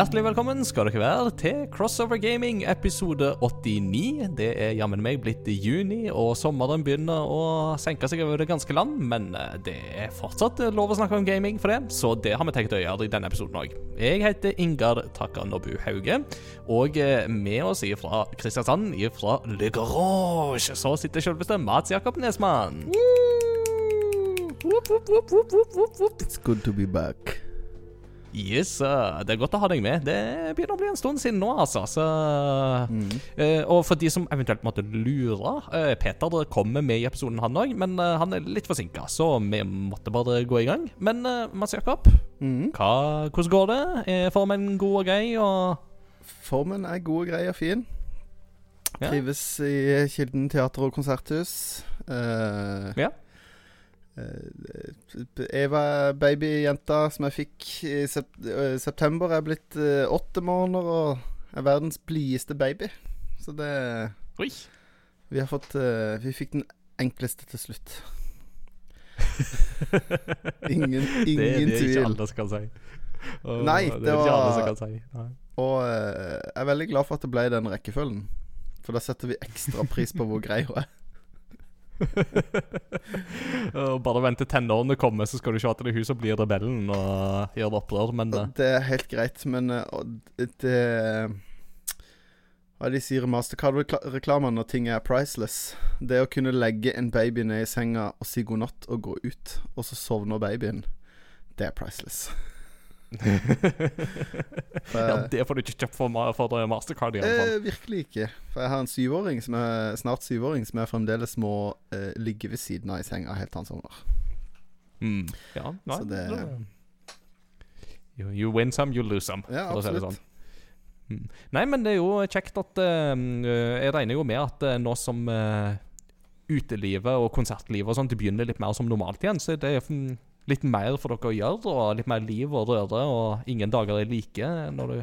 Hjertelig velkommen skal dere være til Crossover Gaming episode 89. Det er jammen meg blitt i juni, og sommeren begynner å senke seg over det ganske land. Men eh, det er fortsatt lov å snakke om gaming for det, så det har vi tenkt å gjøre i denne episoden òg. Jeg heter Ingar Takanobu Hauge, og eh, med oss fra Kristiansand, fra Le Garage, så sitter selveste Mats Jakob Nesmann. It's good to be back. Yes, uh, det er godt å ha deg med. Det begynner å bli en stund siden nå, altså. Så, uh, og for de som eventuelt måtte lure uh, Peter kommer med i episoden, han òg, men uh, han er litt forsinka, så vi måtte bare gå i gang. Men Mats Jakob, hva, hvordan går det? Er formen god og grei? Og Formen er god og grei og fin. Ja. Trives i Kilden teater og konserthus. Eh, Ja. Eh, Eva, babyjenta som jeg fikk i eh, september, er blitt eh, åtte måneder og er verdens blideste baby. Så det Oi. Vi har fått Vi fikk den enkleste til slutt. ingen det det er det ikke alle som kan si. Og Nei, det, det var- si. Nei. Og jeg er veldig glad for at det ble den rekkefølgen. For da setter vi ekstra pris på hvor grei hun er. Og bare vent til tenårene kommer, så skal du se at det hun som blir rebellen og gjør opprør. Men eh, Det er helt greit, men eh, og det Hva er de sier i Mastercard-reklamene når ting er priceless? Det å kunne legge en baby ned i senga og si god natt og gå ut, og så sovner babyen, det er priceless. Ja, det får du ikke kjøpt for, for eh, Mastercard, i alle fall. Eh, virkelig ikke. For jeg har en syvåring som er snart syvåring som jeg fremdeles må eh, ligge ved siden av i senga helt til han sovner. Mm. Ja, nei, Så det- you, you win some, you lose some, Ja, for å si det absolutt. sånn. Mm. Nei, men det er jo kjekt at uh, Jeg regner jo med at uh, nå som uh, utelivet og konsertlivet og sånt det begynner litt mer som normalt igjen, så det er litt mer for dere å gjøre, og litt mer liv og røre, og ingen dager er like når du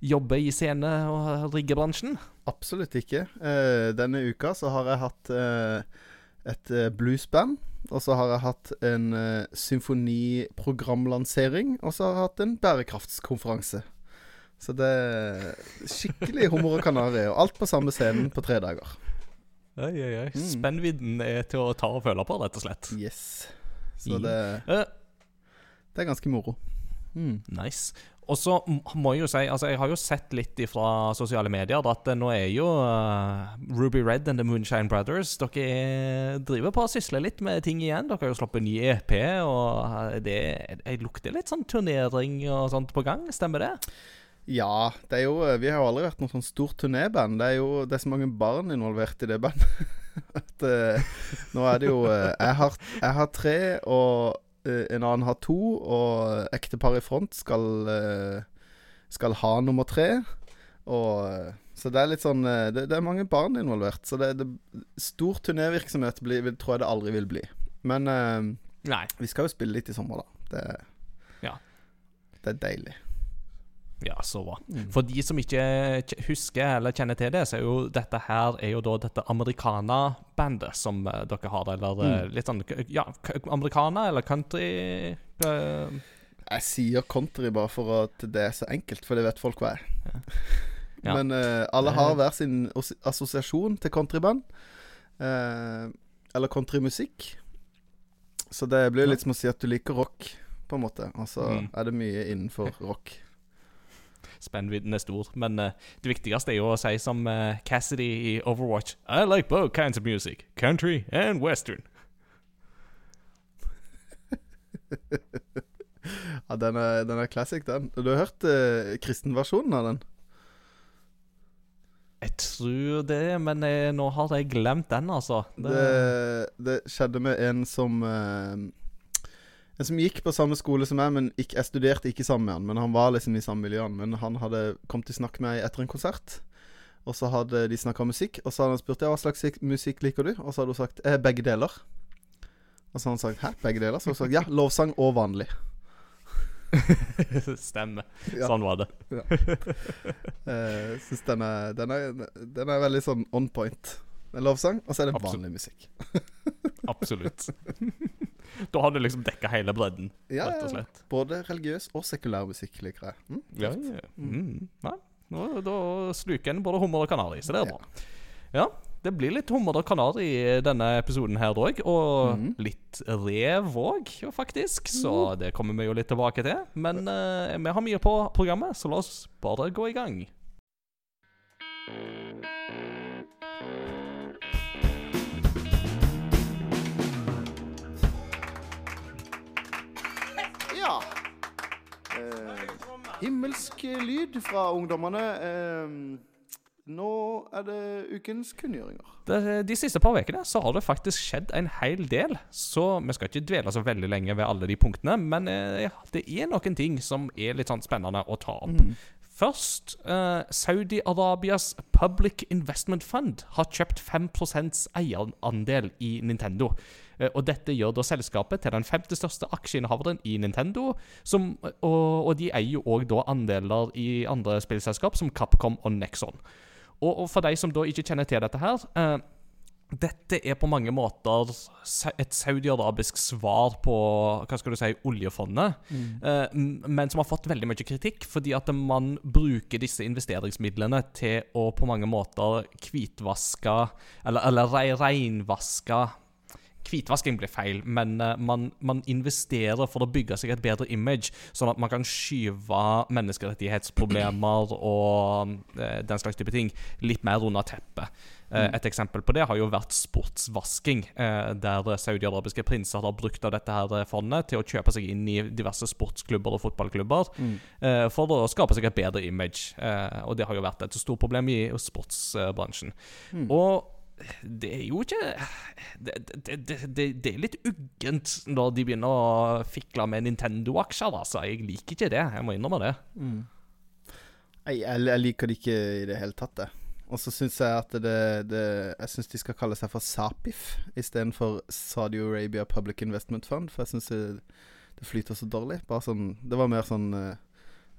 jobber i scene- og riggebransjen. Absolutt ikke. Eh, denne uka så har jeg hatt eh, et eh, bluesband. Og så har jeg hatt en symfoniprogramlansering. Og så har jeg hatt en bærekraftskonferanse. Så det er skikkelig hummer og kanari. Og alt på samme scenen på tre dager. Oi, oi, oi. Mm. Spennvidden er til å ta og føle på, rett og slett. Yes. Så I- det, Eh, det er ganske moro. Mm. Nice. Og så må jeg jo si Altså, jeg har jo sett litt fra sosiale medier at eh, nå er jo uh, Ruby Red and The Moonshine Brothers Dere er, driver på å sysle litt med ting igjen. Dere har jo sluppet ny EP, og det jeg lukter litt sånn turnering og sånt på gang. Stemmer det? Ja, det er jo Vi har jo aldri vært noe sånn stort turnéband. Det er jo det er så mange barn involvert i det bandet. At uh, Nå er det jo uh, jeg, har, jeg har tre, og uh, en annen har to. Og ekteparet i front skal Skal ha nummer tre. Og Så det er litt sånn Det, det er mange barn involvert. Så det, det stor turnévirksomhet blir, vil, tror jeg det aldri vil bli. Men Nei. vi skal jo spille litt i sommer, da. Det, Ja. det er deilig. Ja, så bra. Mm. For de som ikke husker eller kjenner til det, så er jo dette her er jo da dette Americana-bandet som eh, dere har. Eller eh, Mm. litt sånn Ja, Americana eller country uh. Jeg sier country bare for at det er så enkelt, for det vet folk hva er. Ja. Men uh, alle har hver sin assosiasjon til countryband. Uh, eller countrymusikk. Så det blir litt som å si at du liker rock, på en måte. Og så Mm. er det mye innenfor rock. Spennvidden er stor. Men uh, det viktigste er jo å si som uh, Cassidy i Overwatch I like both kinds of music. Country and western. Ja, den er, den er classic, den. Du har hørt uh, kristenversjonen av den? Jeg tror det, men jeg, nå har jeg glemt den, altså. Det, Det, det skjedde med en som eh, En som gikk på samme skole som meg, men ikke, jeg studerte ikke sammen med han. Men han var liksom i samme miljø. Men han hadde kommet til snakk med meg etter en konsert. Og så hadde de snakka musikk, og så hadde han spurt ja, hva slags musikk liker du? Og så hadde hun sagt eh, begge deler. Og så hadde han sagt hæ, begge deler? Så hadde hun sagt ja, lovsang og vanlig. Stemmer. Ja. Sånn var det. Jeg Syns den den, den er veldig sånn on point. Er lovsang, og så er det Absolutt. vanlig musikk. Absolutt. da har du liksom dekka hele bredden, Ja, rett og slett. Både religiøs og sekulær musikk liker jeg. Mm? Ja, ja. Mm. Nei, nå, da sluker en både hummer og kanari, så det er Ja. bra. Ja, det blir litt hummer og kanari i denne episoden her òg. Og mm. litt rev òg, faktisk. Så det kommer vi jo litt tilbake til. Men uh, vi har mye på programmet, så la oss bare gå i gang. Ja. Eh, himmelsk lyd fra ungdommene. Eh, nå er det ukens kunngjøringer. De, de siste par ukene så har det faktisk skjedd en hel del. Så vi skal ikke dvele så veldig lenge ved alle de punktene, men eh, det er noen ting som er litt sånn spennende å ta opp. Først, eh, Saudi-Arabias Public Investment Fund har kjøpt 5% eierandel i Nintendo. Eh, og dette gjør da selskapet til den femte største aksjeinnehaveren i Nintendo. Som, og, og de eier jo òg andeler i andre spillselskap som Capcom og Nexon. Og, og for de som da ikke kjenner til dette her eh, Dette er på mange måter et saudi-arabisk svar på hva skal du si, oljefondet, mm. men som har fått veldig mye kritikk fordi at man bruker disse investeringsmidlene til å på mange måter hvitvaske Eller, eller re, reinvaske Hvitvasking blir feil, men eh, man, man investerer for å bygge seg et bedre image, sånn at man kan skyve menneskerettighetsproblemer og eh, den slags type ting litt mer under teppet. Eh, Et eksempel på det har jo vært sportsvasking, eh, der saudi-arabiske prinser har brukt av dette her eh, fondet til å kjøpe seg inn i diverse sportsklubber og fotballklubber mm. for å skape seg et bedre image. Og det har jo vært et stort problem i sportsbransjen. Og det er jo ikke det, det, det, det, det er litt uggent når de begynner å fikle med Nintendo-aksjer. Altså. Jeg liker ikke det. Jeg må innrømme det. Mm. jeg, jeg liker det ikke i det hele tatt, det. Og så syns jeg at det, det Jeg syns de skal kalle seg for SAPIF istedenfor Saudi Arabia Public Investment Fund, for jeg syns det, det flyter så dårlig. Bare sånn Det var mer sånn eh,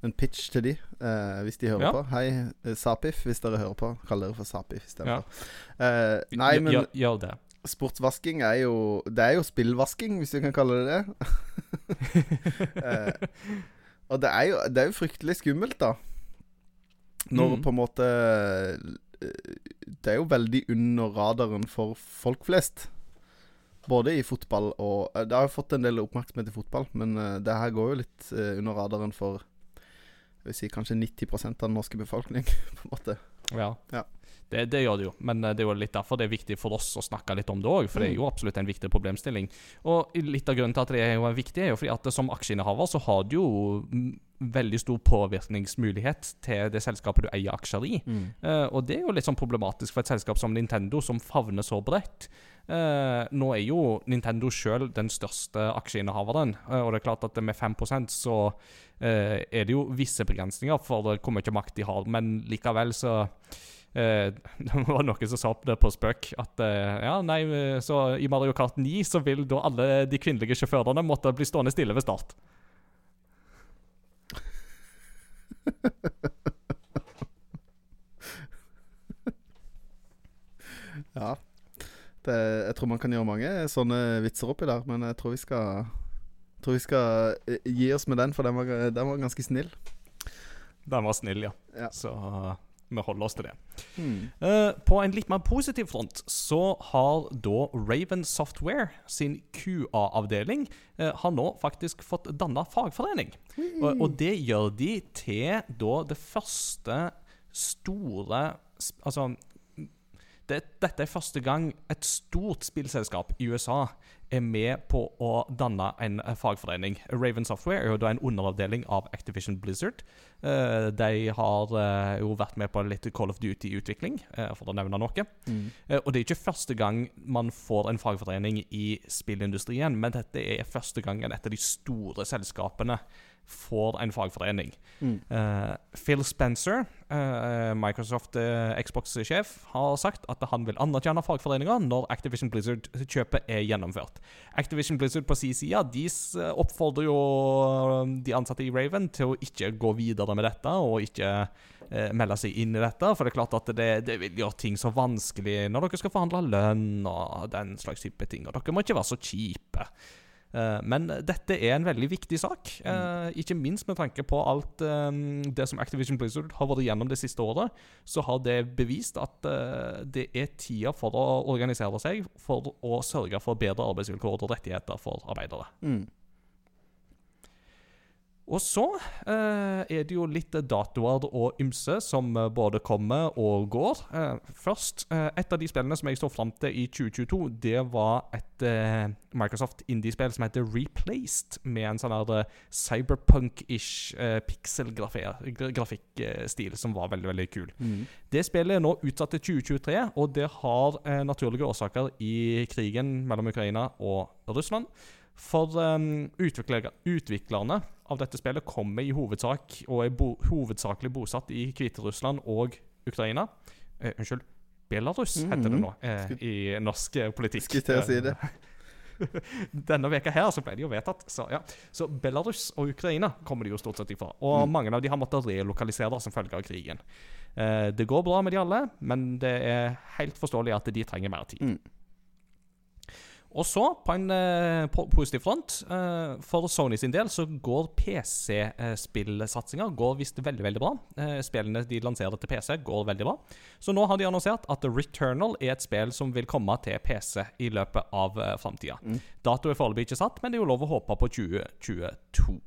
en pitch til de, eh, hvis de hører Ja. på. Hei, eh, SAPIF, hvis dere hører på. Kall dere for SAPIF Ja. istedenfor. Eh, nei, men gjør, gjør det. sportsvasking er jo Det er jo spillvasking, hvis vi kan kalle det det. eh, og det er, jo, det er jo fryktelig skummelt, da. Når Mm. på en måte eh, Det er jo veldig under radaren for folk flest. Både i fotball og eh, Det har jo fått en del oppmerksomhet i fotball, men eh, det her går jo litt under radaren for jeg vil si kanskje 90% av den norske befolkning, på en måte. Ja. Ja. Det, det gjør det jo, men det er jo litt derfor det er viktig for oss å snakke litt om det òg. For det er Mm. jo absolutt en viktig problemstilling. Og litt av grunnen til at det er jo viktig, er jo fordi at som aksjeinnehaver så har du jo mm, veldig stor påvirkningsmulighet til det selskapet du eier aksjer i. Eh, og det er jo litt sånn problematisk for et selskap som Nintendo, som favner så bredt. Uh, nå er jo Nintendo sjøl den største aksjeinnehaveren, uh, og det er klart at med 5% så er det jo visse begrensninger for hvor mye makt de har, men likevel så Det var noen som sa opp det på spøk at ja, nei, så i Mario Kart 9 så vil da alle de kvinnelige sjåførene måtte bli stående stille ved start. Ja. Det, jeg tror man kan gjøre mange sånne vitser oppi der, men jeg tror vi skal tror vi skal eh, gi oss med den, for den var, den var ganske snill. Den var snill, ja. Ja. Så vi holder oss til det. Hmm. Uh, på en litt mer positiv front så har da Raven Software sin QA-avdeling uh, har nå faktisk fått danna fagforening. Og, og det gjør de til da det første store Altså det, dette er første gang et stort spillselskap i USA er med på å danne en fagforening. Raven Software er jo da en underavdeling av Activision Blizzard. Eh, de har eh, jo vært med på litt Call of Duty-utvikling, eh, for å nevne noe. Mm. Og det er ikke første gang man får en fagforening i spillindustrien, men dette er første gangen et av de store selskapene får en fagforening. Mm. Uh, Phil Spencer, uh, Microsoft uh, Xbox-sjef, har sagt at han vil anerkjenne fagforeninger når Activision Blizzard-kjøpet er gjennomført. Activision Blizzard på sin side de oppfordrer jo de ansatte i Raven til å ikke gå videre med dette og ikke melde seg inn i dette. For det er klart at det, det vil gjøre ting så vanskelig når dere skal forhandle lønn og den slags type ting. Og dere må ikke være så kjipe. Eh, Men dette er en veldig viktig sak, eh, ikke minst med tanke på alt eh, det som Activision Blizzard har vært gjennom det siste året. Så har det bevist at det er tida for å organisere seg for å sørge for bedre arbeidsvilkår og rettigheter for arbeidere. Mm. Og så eh, er det jo litt datoer og ymse som eh, både kommer og går. Eh, først, eh, et av de spillene som jeg står fram til i 2022, det var et eh, Microsoft indie-spill som heter Replaced, med en sånn her eh, cyberpunk-ish pixel-grafikkstil som var veldig, veldig kul. Mm. Det spillet er nå utsatt til 2023, og det har naturlige årsaker i krigen mellom Ukraina og Russland. For utvikler, utviklerne av dette spillet kommer i hovedsak og er bo, hovedsakelig bosatt i Hviterussland og Ukraina. Eh, unnskyld, Belarus heter det nå eh, i norsk eh, politikk. Skulle til å si det. Denne veka her så ble det jo vedtatt. Så, ja. så Belarus og Ukraina kommer de jo stort sett ifra. Og Mm. mange av de har måttet relokalisere som følge av krigen. Eh, det går bra med de alle, men det er helt forståelig at de trenger mer tid. Mm. Og så, på en eh, positiv front, eh, for Sony sin del så går PC-spillsatsinga går visst veldig veldig bra. Eh, spillene de lanserer til PC, går veldig bra. Så nå har de annonsert at Returnal er et spill som vil komme til PC i løpet av uh, framtida. Mm. Dato er foreløpig ikke satt, men det er jo lov å håpe på 2022.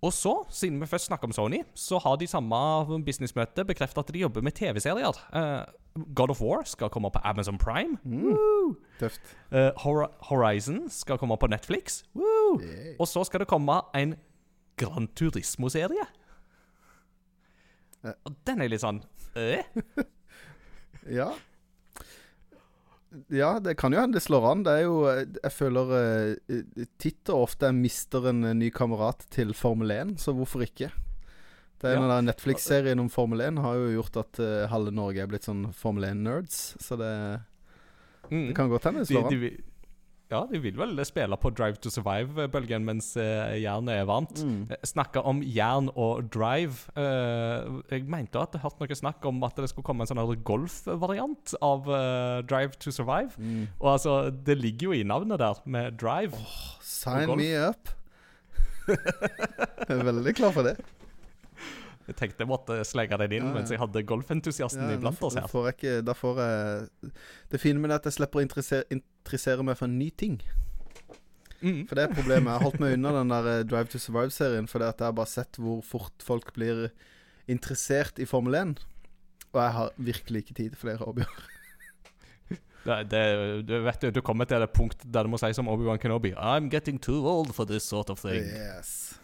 Og så, siden vi først snakker om Sony, så har de samme businessmøtet bekreftet at de jobber med TV-serier. Eh, God of War skal komme på Amazon Prime. Mm. Tøft. Uh, Hor Horizon skal komme på Netflix. Woo! Yeah. Og så skal det komme en Gran Turismo-serie. Uh. Og den er litt sånn øh? Ja. Ja, det kan jo hende det slår an. Det er jo Jeg føler uh, titt og ofte jeg mister en ny kamerat til Formel 1, så hvorfor ikke? Det er Ja. Den Netflix-serien om Formel 1 har jo gjort at uh, halve Norge er blitt sånn Formel 1-nerds. Så det, mm. det kan godt hende de, slår an. Ja, de vil vel spille på Drive to Survive-bølgen mens uh, jernet er varmt. Mm. Eh, Snakke om jern og drive. Uh, jeg mente at jeg hørte noe snakk om at det skulle komme en sånn golfvariant av uh, Drive to Survive. Mm. Og altså, det ligger jo i navnet der, med drive. Sign me up. jeg er veldig klar for det. Jeg tenkte jeg måtte slenge den inn Ja, ja. mens jeg hadde golfentusiasten Ja, iblant oss her. Får jeg ikke, da får jeg Det fine med det er at jeg slipper å interessere, interessere meg for en ny ting. Mm. For det er problemet. Jeg har holdt meg unna den der eh, Drive to Survive-serien fordi at jeg har bare sett hvor fort folk blir interessert i Formel 1. Og jeg har virkelig ikke tid til flere hobbyer. Det, det, du vet jo, du kommer til det punkt der du må si som Obi-Wan Kenobi I'm getting too old for this sort of thing. Yes.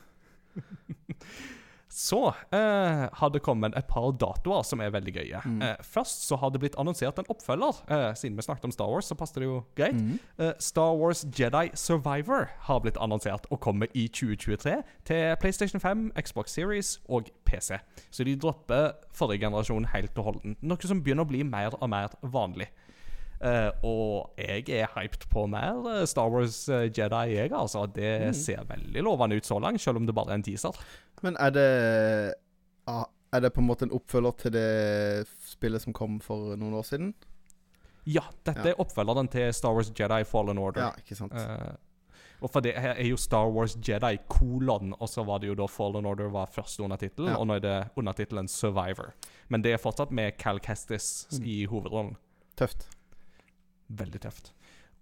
Så eh, har det kommet et par datoer som er veldig gøye. Mm. Eh, først så har det blitt annonsert en oppfølger. Eh, siden vi snakket om Star Wars, så passer det jo greit. Mm. Eh, Star Wars Jedi Survivor har blitt annonsert og kommer i 2023 til PlayStation 5, Xbox Series og PC. Så de dropper forrige generasjon helt og holdent. Noe som begynner å bli mer og mer vanlig. Eh, og jeg er hyped på mer eh, Star Wars Jedi, jeg, altså. Det Mm. ser veldig lovende ut så langt, selv om det bare er en teaser. Men er det ah, Er det på en måte en oppfølger til det spillet som kom for noen år siden? Ja, dette Ja. er oppfølgeren til Star Wars Jedi Fallen Order. Ja, ikke sant? Uh, og for det her er jo Star Wars Jedi kolon, og så var det jo da Fallen Order var første undertittel, Ja. og nå er det undertittelen Survivor. Men det er fortsatt med Cal Kestis Mm. i hovedrollen. Tøft. Veldig tøft.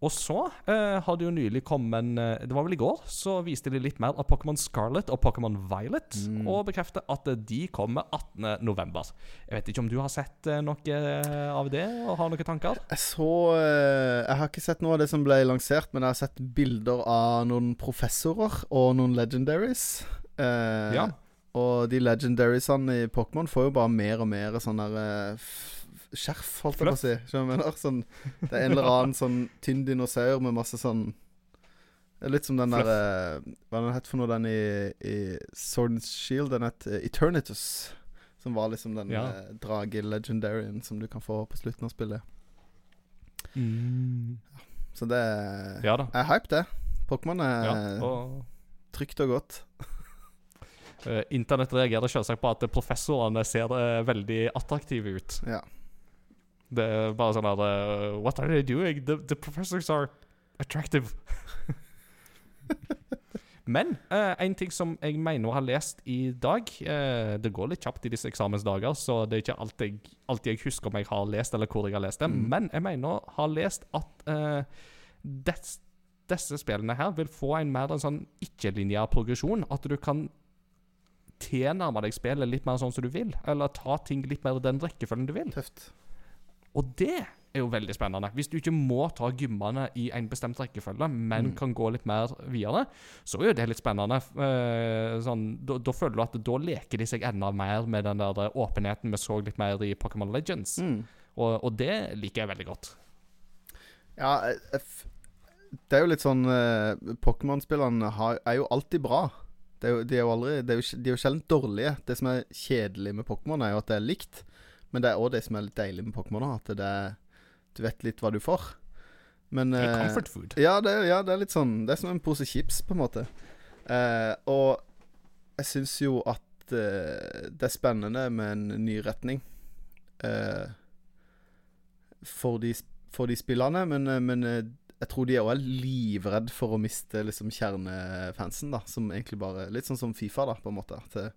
Og så eh, har det jo nylig kommet en eh, Det var vel i går, så viste de litt mer av Pokémon Scarlet og Pokémon Violet, Mm. og bekrefter at eh, de kommer 18.11. Jeg vet ikke om du har sett eh, noe av det, og har noen tanker? Jeg så Jeg har ikke sett noe av det som ble lansert, men jeg har sett bilder av noen professorer og noen legendaries. Eh, Ja. Og de legendariesene i Pokémon får jo bare mer og mer sånn der skjerf, holdt jeg på å si. Sånn, det er en eller annen sånn tynn dinosaur med masse sånn er Litt som den der eh, Hva er den het for noe, den i, i Sword and Shield? Den het eh, Eternitus. Som var liksom den Ja. eh, drage-legendarien som du kan få på slutten av spillet. Så det Ja da. er hype, det. Pokémon er Ja, og trygt og godt. eh, Internett reagerer selvsagt på at professorene ser veldig attraktive ut. Ja. Det er bare sånn at eh, What are they doing? The, the professors are attractive. Men eh, en ting som jeg mener å ha lest i dag eh, Det går litt kjapt i disse eksamensdager, så det er ikke alltid, alltid jeg husker om jeg har lest, eller hvor jeg har lest det. Mm. Men jeg mener å ha lest at eh, dets, disse spillene her vil få en mer en sånn ikke-linjær progresjon. At du kan tilnærme deg spillet litt mer sånn som du vil. Eller ta ting litt mer i den rekkefølgen du vil. Tøft. Og det er jo veldig spennende. Hvis du ikke må ta gymmene i en bestemt rekkefølge, men Mm. kan gå litt mer videre, så er jo det litt spennende. Eh, sånn, da, da føler du at da leker de seg enda mer med den der åpenheten vi så litt mer i Pokémon Legends. Mm. Og, og det liker jeg veldig godt. Ja, f- det er jo litt sånn eh, Pokémon-spillerne er jo alltid bra. Det er jo, de er jo aldri det er jo, De er jo sjelden dårlige. Det som er kjedelig med Pokémon, er jo at det er likt. Men det er òg det som er litt deilig med Pokémon. At det er, du vet litt hva du får. Men Det er eh, comfort food. Ja det, ja, det er litt sånn Det er som en pose chips, på en måte. Eh, og jeg syns jo at eh, det er spennende med en ny retning. Eh, for, de, for de spillene, men, eh, men eh, jeg tror de òg er livredd for å miste liksom kjernefansen, da. Som egentlig bare Litt sånn som Fifa, da, på en måte. At det,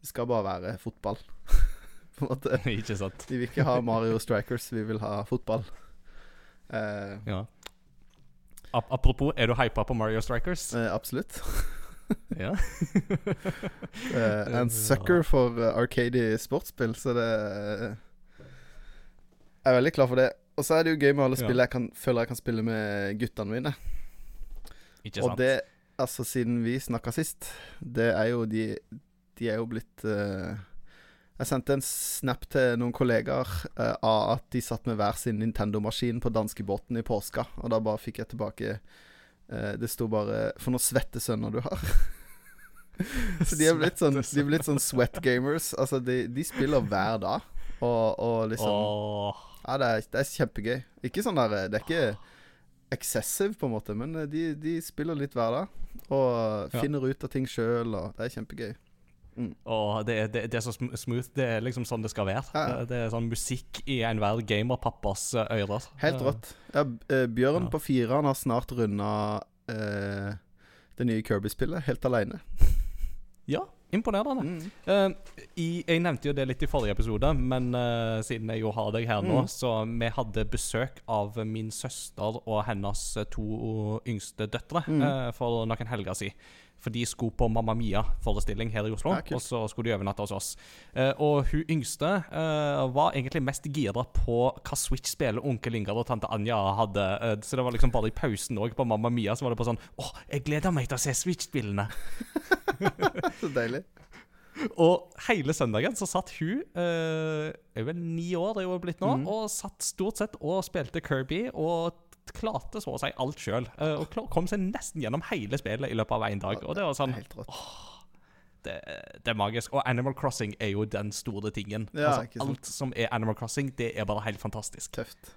det skal bare være fotball. på en måte. ikke sant? Vi vil ikke ha Mario Strikers, vi vil ha fotball. Uh, Ja. Ap apropos, er du hypa på Mario Strikers? Uh, absolutt. Ja. uh, en sucker for uh, arcade sportsspill, så det eh, Jeg er veldig klar for det. Og så er det jo gøy med alle Ja. jeg kan, føler jeg kan spille med guttene mine. Ikke Og det, altså siden vi snakka sist, det er jo de De er jo blitt eh, Jeg sendte en snap til noen kollegaer eh, av at de satt med hver sin Nintendo-maskin på danskebåten i påska, og da bare fikk jeg tilbake eh, Det sto bare 'For noen svette sønner du har'. Så de er blitt sånn De er blitt sånn sweat gamers. Altså, de, de spiller hver dag. Og, og liksom oh. Ja, det er, det er kjempegøy. Ikke sånn der Det er ikke excessive, på en måte, men eh, de, de spiller litt hver dag. Og Ja. finner ut av ting sjøl, og det er kjempegøy. Åh, det, er- det, det er så smooth. Det er liksom sånn det skal være. Ja. Det, det er sånn musikk i enhver gamerpappas eh, ører. Helt rått. Ja, eh, Bjørn Ja. på fire han har snart runda eh, det nye Kirby-spillet helt aleine. Ja, imponerende. Mm. Uh, i, jeg nevnte jo det litt i forrige episode, men uh, siden jeg jo har deg her nå Mm. Så vi hadde besøk av min søster og hennes to yngste døtre Mm. eh, for noen helger siden. For de skulle på Mamma Mia-forestilling her i Oslo, Ja, og så skulle de overnatte hos oss. Eh, og hun yngste eh, var egentlig mest gira på hva Switch-spillet onkel Ingar og tante Anja hadde. Eh, så det var liksom bare i pausen òg på Mamma Mia så var det bare sånn Åh, jeg gleder meg til å se Switch-spillene. Så deilig. Og hele søndagen så satt hun eh, Er vel ni år er hun blitt nå, mm. og satt stort sett og spilte Kirby og klarte så å si alt sjøl. og kom seg nesten gjennom hele spillet i løpet av én dag. Og det var sånn åh, det, det er magisk. Og Animal Crossing er jo den store tingen. Ja, altså, alt som er Animal Crossing, det er bare helt fantastisk. Tøft.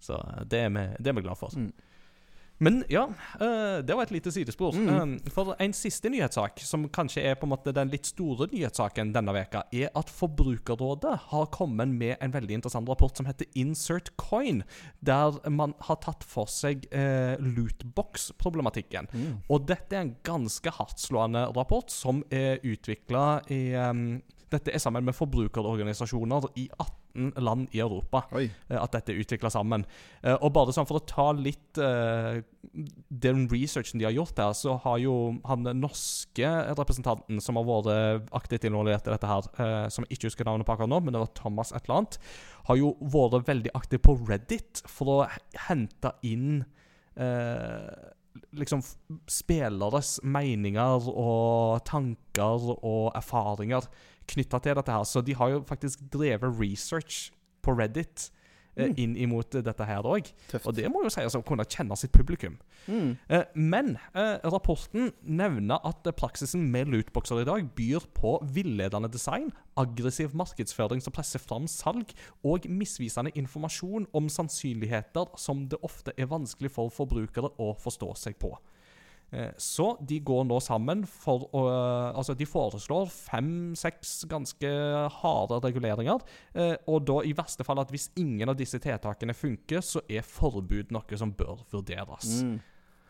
Så eh, det er vi, det er vi glad for. Mm. Men ja, eh, det var et lite sidespor. Mm. Eh, for en siste nyhetssak, som kanskje er på en måte den litt store nyhetssaken denne veka, er at Forbrukerrådet har kommet med en veldig interessant rapport som heter Insert Coin, der man har tatt for seg eh, lootbox-problematikken. Mm. Og dette er en ganske hardtslående rapport som er utvikla i um, Dette er sammen med forbrukerorganisasjoner i 18 15 land i Europa Oi. eh, at dette er utvikla sammen. Eh, og bare sånn for å ta litt uh, den researchen de har gjort her, så har jo han norske representanten som har vært aktivt involvert i dette her, uh, som jeg ikke husker navnet på akkurat nå, men det var Thomas et eller annet, har jo vært veldig aktiv på Reddit for å hente inn uh, liksom spilleres meninger og tanker og erfaringer knytta til dette her. Så de har jo faktisk drevet research på Reddit eh, Mm. inn imot dette her òg. Og det må jo sies å kunne kjenne sitt publikum. Mm. Eh, men eh, rapporten nevner at eh, praksisen med lootboxer i dag byr på villedende design, aggressiv markedsføring som presser fram salg, og misvisende informasjon om sannsynligheter som det ofte er vanskelig for forbrukere å forstå seg på. Eh, Så de går nå sammen for å Altså, de foreslår fem-seks ganske harde reguleringer. eh, Og da i verste fall at hvis ingen av disse tiltakene funker, så er forbud noe som bør vurderes. Mm.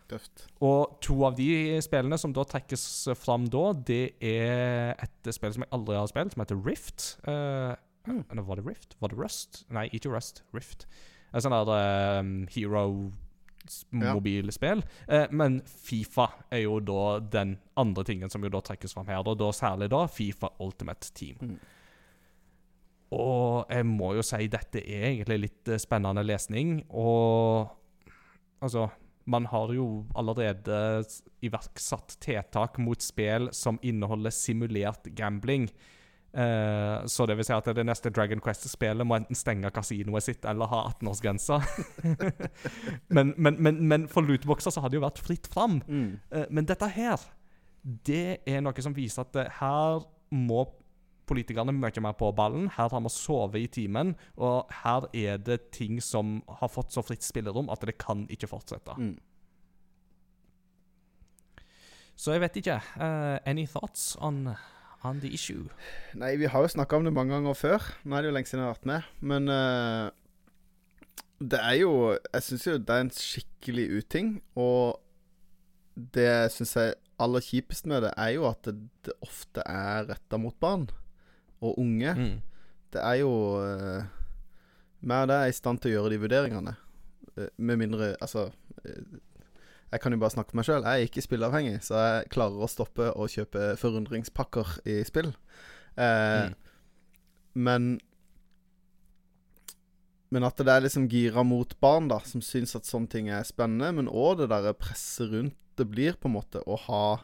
Tøft. Og to av de spillene som da trekkes fram da, det er et spill som jeg aldri har spilt, som heter Rift. Eh, Mm. Var det Rift? Var det Rust? Nei, ikke Rust. Rift. Et sånt der um, hero s- Ja. Eh, men Fifa er jo da den andre tingen som jo da trekkes fram her. Og da særlig da Fifa Ultimate Team. Mm. Og jeg må jo si dette er egentlig litt eh, spennende lesning. Og altså Man har jo allerede iverksatt tiltak mot spill som inneholder simulert gambling. Eh, så det vil si at det neste Dragon Quest-spillet må enten stenge kasinoet sitt eller ha 18-årsgrensa. men, men, men, men for lootboxer så har det jo vært fritt fram. Mm. Uh, Men dette her, det er noe som viser at uh, her må politikerne mye mer på ballen. Her har vi sovet i timen, og her er det ting som har fått så fritt spillerom at det kan ikke fortsette. Mm. Så jeg vet ikke. eh, any thoughts on, on the issue? Nei, vi har jo snakka om det mange ganger før. Nå er det jo lenge siden jeg har vært med. Men uh, det er jo Jeg syns jo det er en skikkelig uting. Og det syns jeg aller kjipest med det, er jo at det, det ofte er retta mot barn og unge. Mm. Det er jo uh, og er i stand til å gjøre de vurderingene. Eh, med mindre Altså Jeg kan jo bare snakke for meg sjøl. Jeg er ikke spilleavhengig, så jeg klarer å stoppe å kjøpe forundringspakker i spill. Eh, Mm. Men Men at det er liksom gira mot barn, da, som syns at sånne ting er spennende. Men òg det derre presset rundt det blir, på en måte, å ha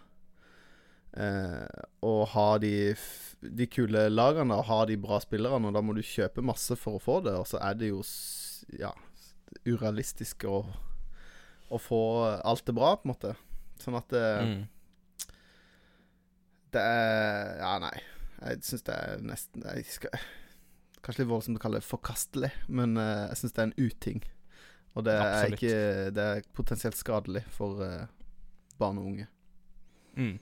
eh, Å ha de, de kule lagene og ha de bra spillerne. Og da må du kjøpe masse for å få det, og så er det jo ja, urealistisk å, å få alt det bra, på en måte. Sånn at det, Mm. det er Ja, nei. Jeg syns det er nesten jeg skal, Kanskje litt voldsomt å kalle det forkastelig, men uh, jeg syns det er en uting. Og det er ikke Det er potensielt skadelig for uh, barn og unge. Mm.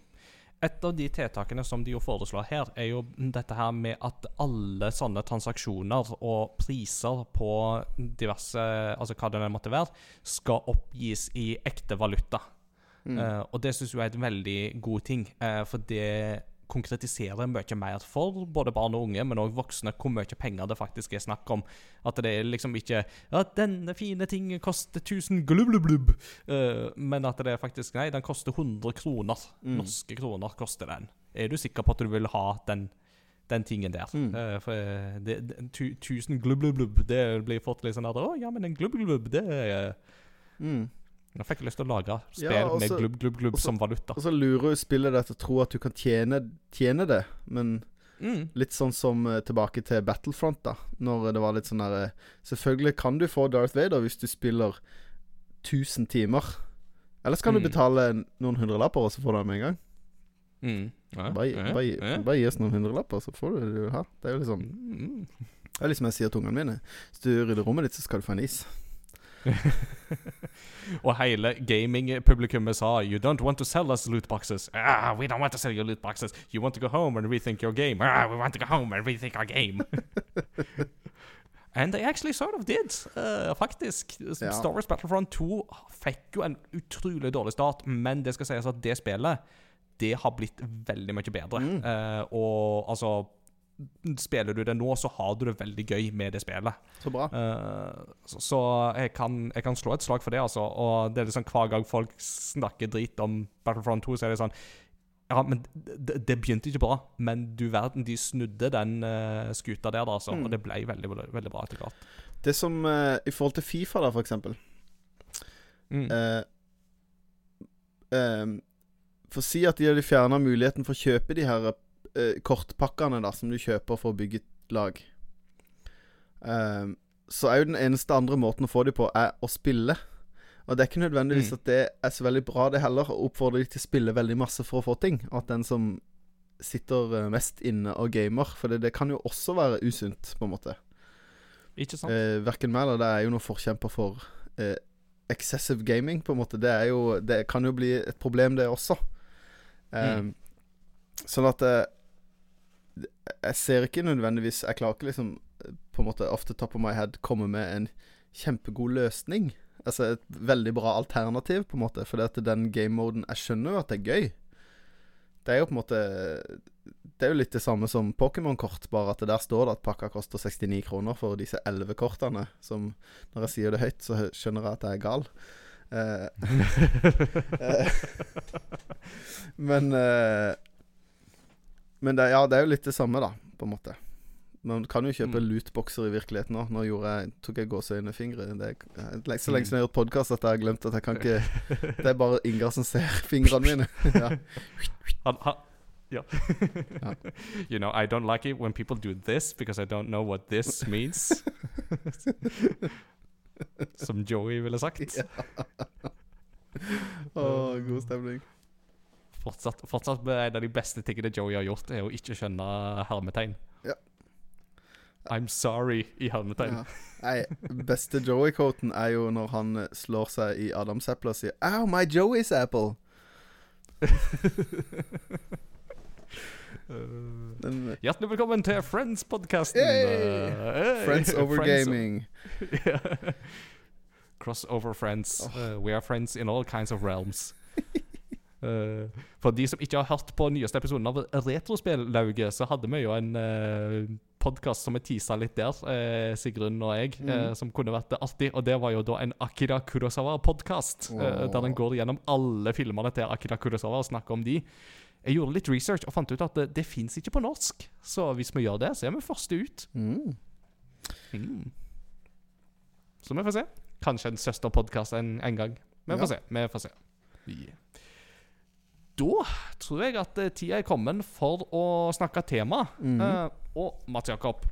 Et av de tiltakene som de jo foreslår her, er jo dette her med at alle sånne transaksjoner og priser på diverse Altså hva det måtte være, skal oppgis i ekte valuta. Mm. Uh, og det syns jeg er et veldig god ting, uh, for det konkretiserer mye mer for både barn og unge, men òg voksne, hvor mye penger det faktisk er snakk om. At det er liksom ikke at 'denne fine tingen koster 1000 glubblubblubb', uh, men at det er faktisk Nei, den koster 100 kroner. Mm. Norske kroner koster den. Er du sikker på at du vil ha den, den tingen der? Mm. Uh, for eh, det, det, tu- 1000 glubblubblubb, det blir fått litt sånn at 'Å, ja, men en glubblubb, det er Mm. Nå fikk jeg lyst til å lage spill Ja, med glubb, glubb, glubb som valuta. Og så lurer jo spillet deg til å tro at du kan tjene, tjene det, men Mm. litt sånn som eh, tilbake til Battlefront, da. Når det var litt sånn der eh, Selvfølgelig kan du få Darth Vader hvis du spiller 1000 timer. Ellers kan Mm. du betale noen hundrelapper, og så får du det med en gang. Mm. Ja, Bare, ja, bare, ja. bare gi oss noen hundrelapper, så får du det du vil ha. Det er jo liksom. Det er liksom jeg sier til ungene mine. Hvis du rydder rommet ditt, så skal du få en is. Og hele gaming-publikummet sa You don't want to sell us loot boxes. Ah, we don't want to sell you loot boxes. You want to go home and rethink your game. Ah, we want to go home and rethink our game. And they actually sort of did, uh, faktisk. Ja. Star Wars Battlefront 2 fikk jo en utrolig dårlig start, men det skal sies at det spillet det har blitt veldig mye bedre. Mm. Uh, og altså spiller du det nå, så har du det veldig gøy med det spillet. Så bra. Uh, så så jeg, kan, jeg kan slå et slag for det, altså. Og det er liksom hver gang folk snakker drit om Battlefront 2, så er det sånn Ja, men det, det begynte ikke bra, men du verden, de snudde den uh, skuta der, da, altså. Mm. Og det ble veldig, veldig, veldig bra etter hvert. Det som uh, I forhold til Fifa, da, for eksempel. Mm. For å si at de hadde fjerna muligheten for å kjøpe de her eh, kortpakkene da som du kjøper for å bygge et lag. Um, så er jo den eneste andre måten å få dem på, er å spille. Og det er ikke nødvendigvis Mm. at det er så veldig bra, det heller, å oppfordre de til å spille veldig masse for å få ting. At den som sitter eh, mest inne og gamer For det, det kan jo også være usunt, på en måte. Ikke sant? Eh, verken meg eller det er jo noen forkjemper for eh, excessive gaming, på en måte. Det, er jo, det kan jo bli et problem, det også. Um, Mm. Sånn at jeg, Jeg ser ikke nødvendigvis Jeg klarer ikke liksom eh, på en måte off the top of my head komme med en kjempegod løsning. Altså et veldig bra alternativ, på en måte. For den game-moden Jeg skjønner jo at det er gøy. Det er jo på en måte Det er jo litt det samme som Pokémon-kort, bare at det der står det at pakka koster 69 kroner for disse 11 kortene. Som når jeg sier det høyt, så skjønner jeg at jeg er gal. Eh, eh, men eh, Men det, ja, det er jo litt det samme, da, på en måte. Man kan jo kjøpe Mm. lootboxer i virkeligheten òg. Nå jeg, tok jeg gåseøynefingre. Det er så lenge siden jeg har gjort podkast at jeg har glemt at jeg kan ikke Det er bare Ingar som ser fingrene mine. ja. Han, han, ja. Ja. you know, I don't like it when people do this because I don't know what this means. Som Joey ville sagt. Å, god stemning. Fortsatt, fortsatt en av de beste tingene Joey har gjort, er å ikke skjønne hermetegn. Ja. I'm sorry i hermetegn. Ja. Nei, beste Joey-quoten er jo når han eh, slår seg i adamseplet og sier 'Ow, my Joey's apple'. Den, eh, Hjertelig velkommen til Friends-podkasten. Hey! Friends over gaming. Crossover friends. Uh, we are friends in all kinds of realms. Uh, for de som ikke har hørt på nyeste episoden av Retrospellauget, så hadde vi jo en uh, podkast som vi teasa litt der, uh, Sigrun og jeg, uh, Mhm. som kunne vært artig. Og det var jo da en Akira Kurosawa-podkast, uh, der den går gjennom alle filmene til Akira Kurosawa og snakker om de. Jeg gjorde litt research og fant ut at det, det fins ikke på norsk. Så hvis vi gjør det, så er vi første ut. Mm. Mm. Så vi får se. Kanskje en søsterpodkast en, en gang. Vi får Ja. se. Vi får se. Yeah. Da tror jeg at eh, tida er kommet for å snakke tema. Mhm. Uh, og Mats Jakob,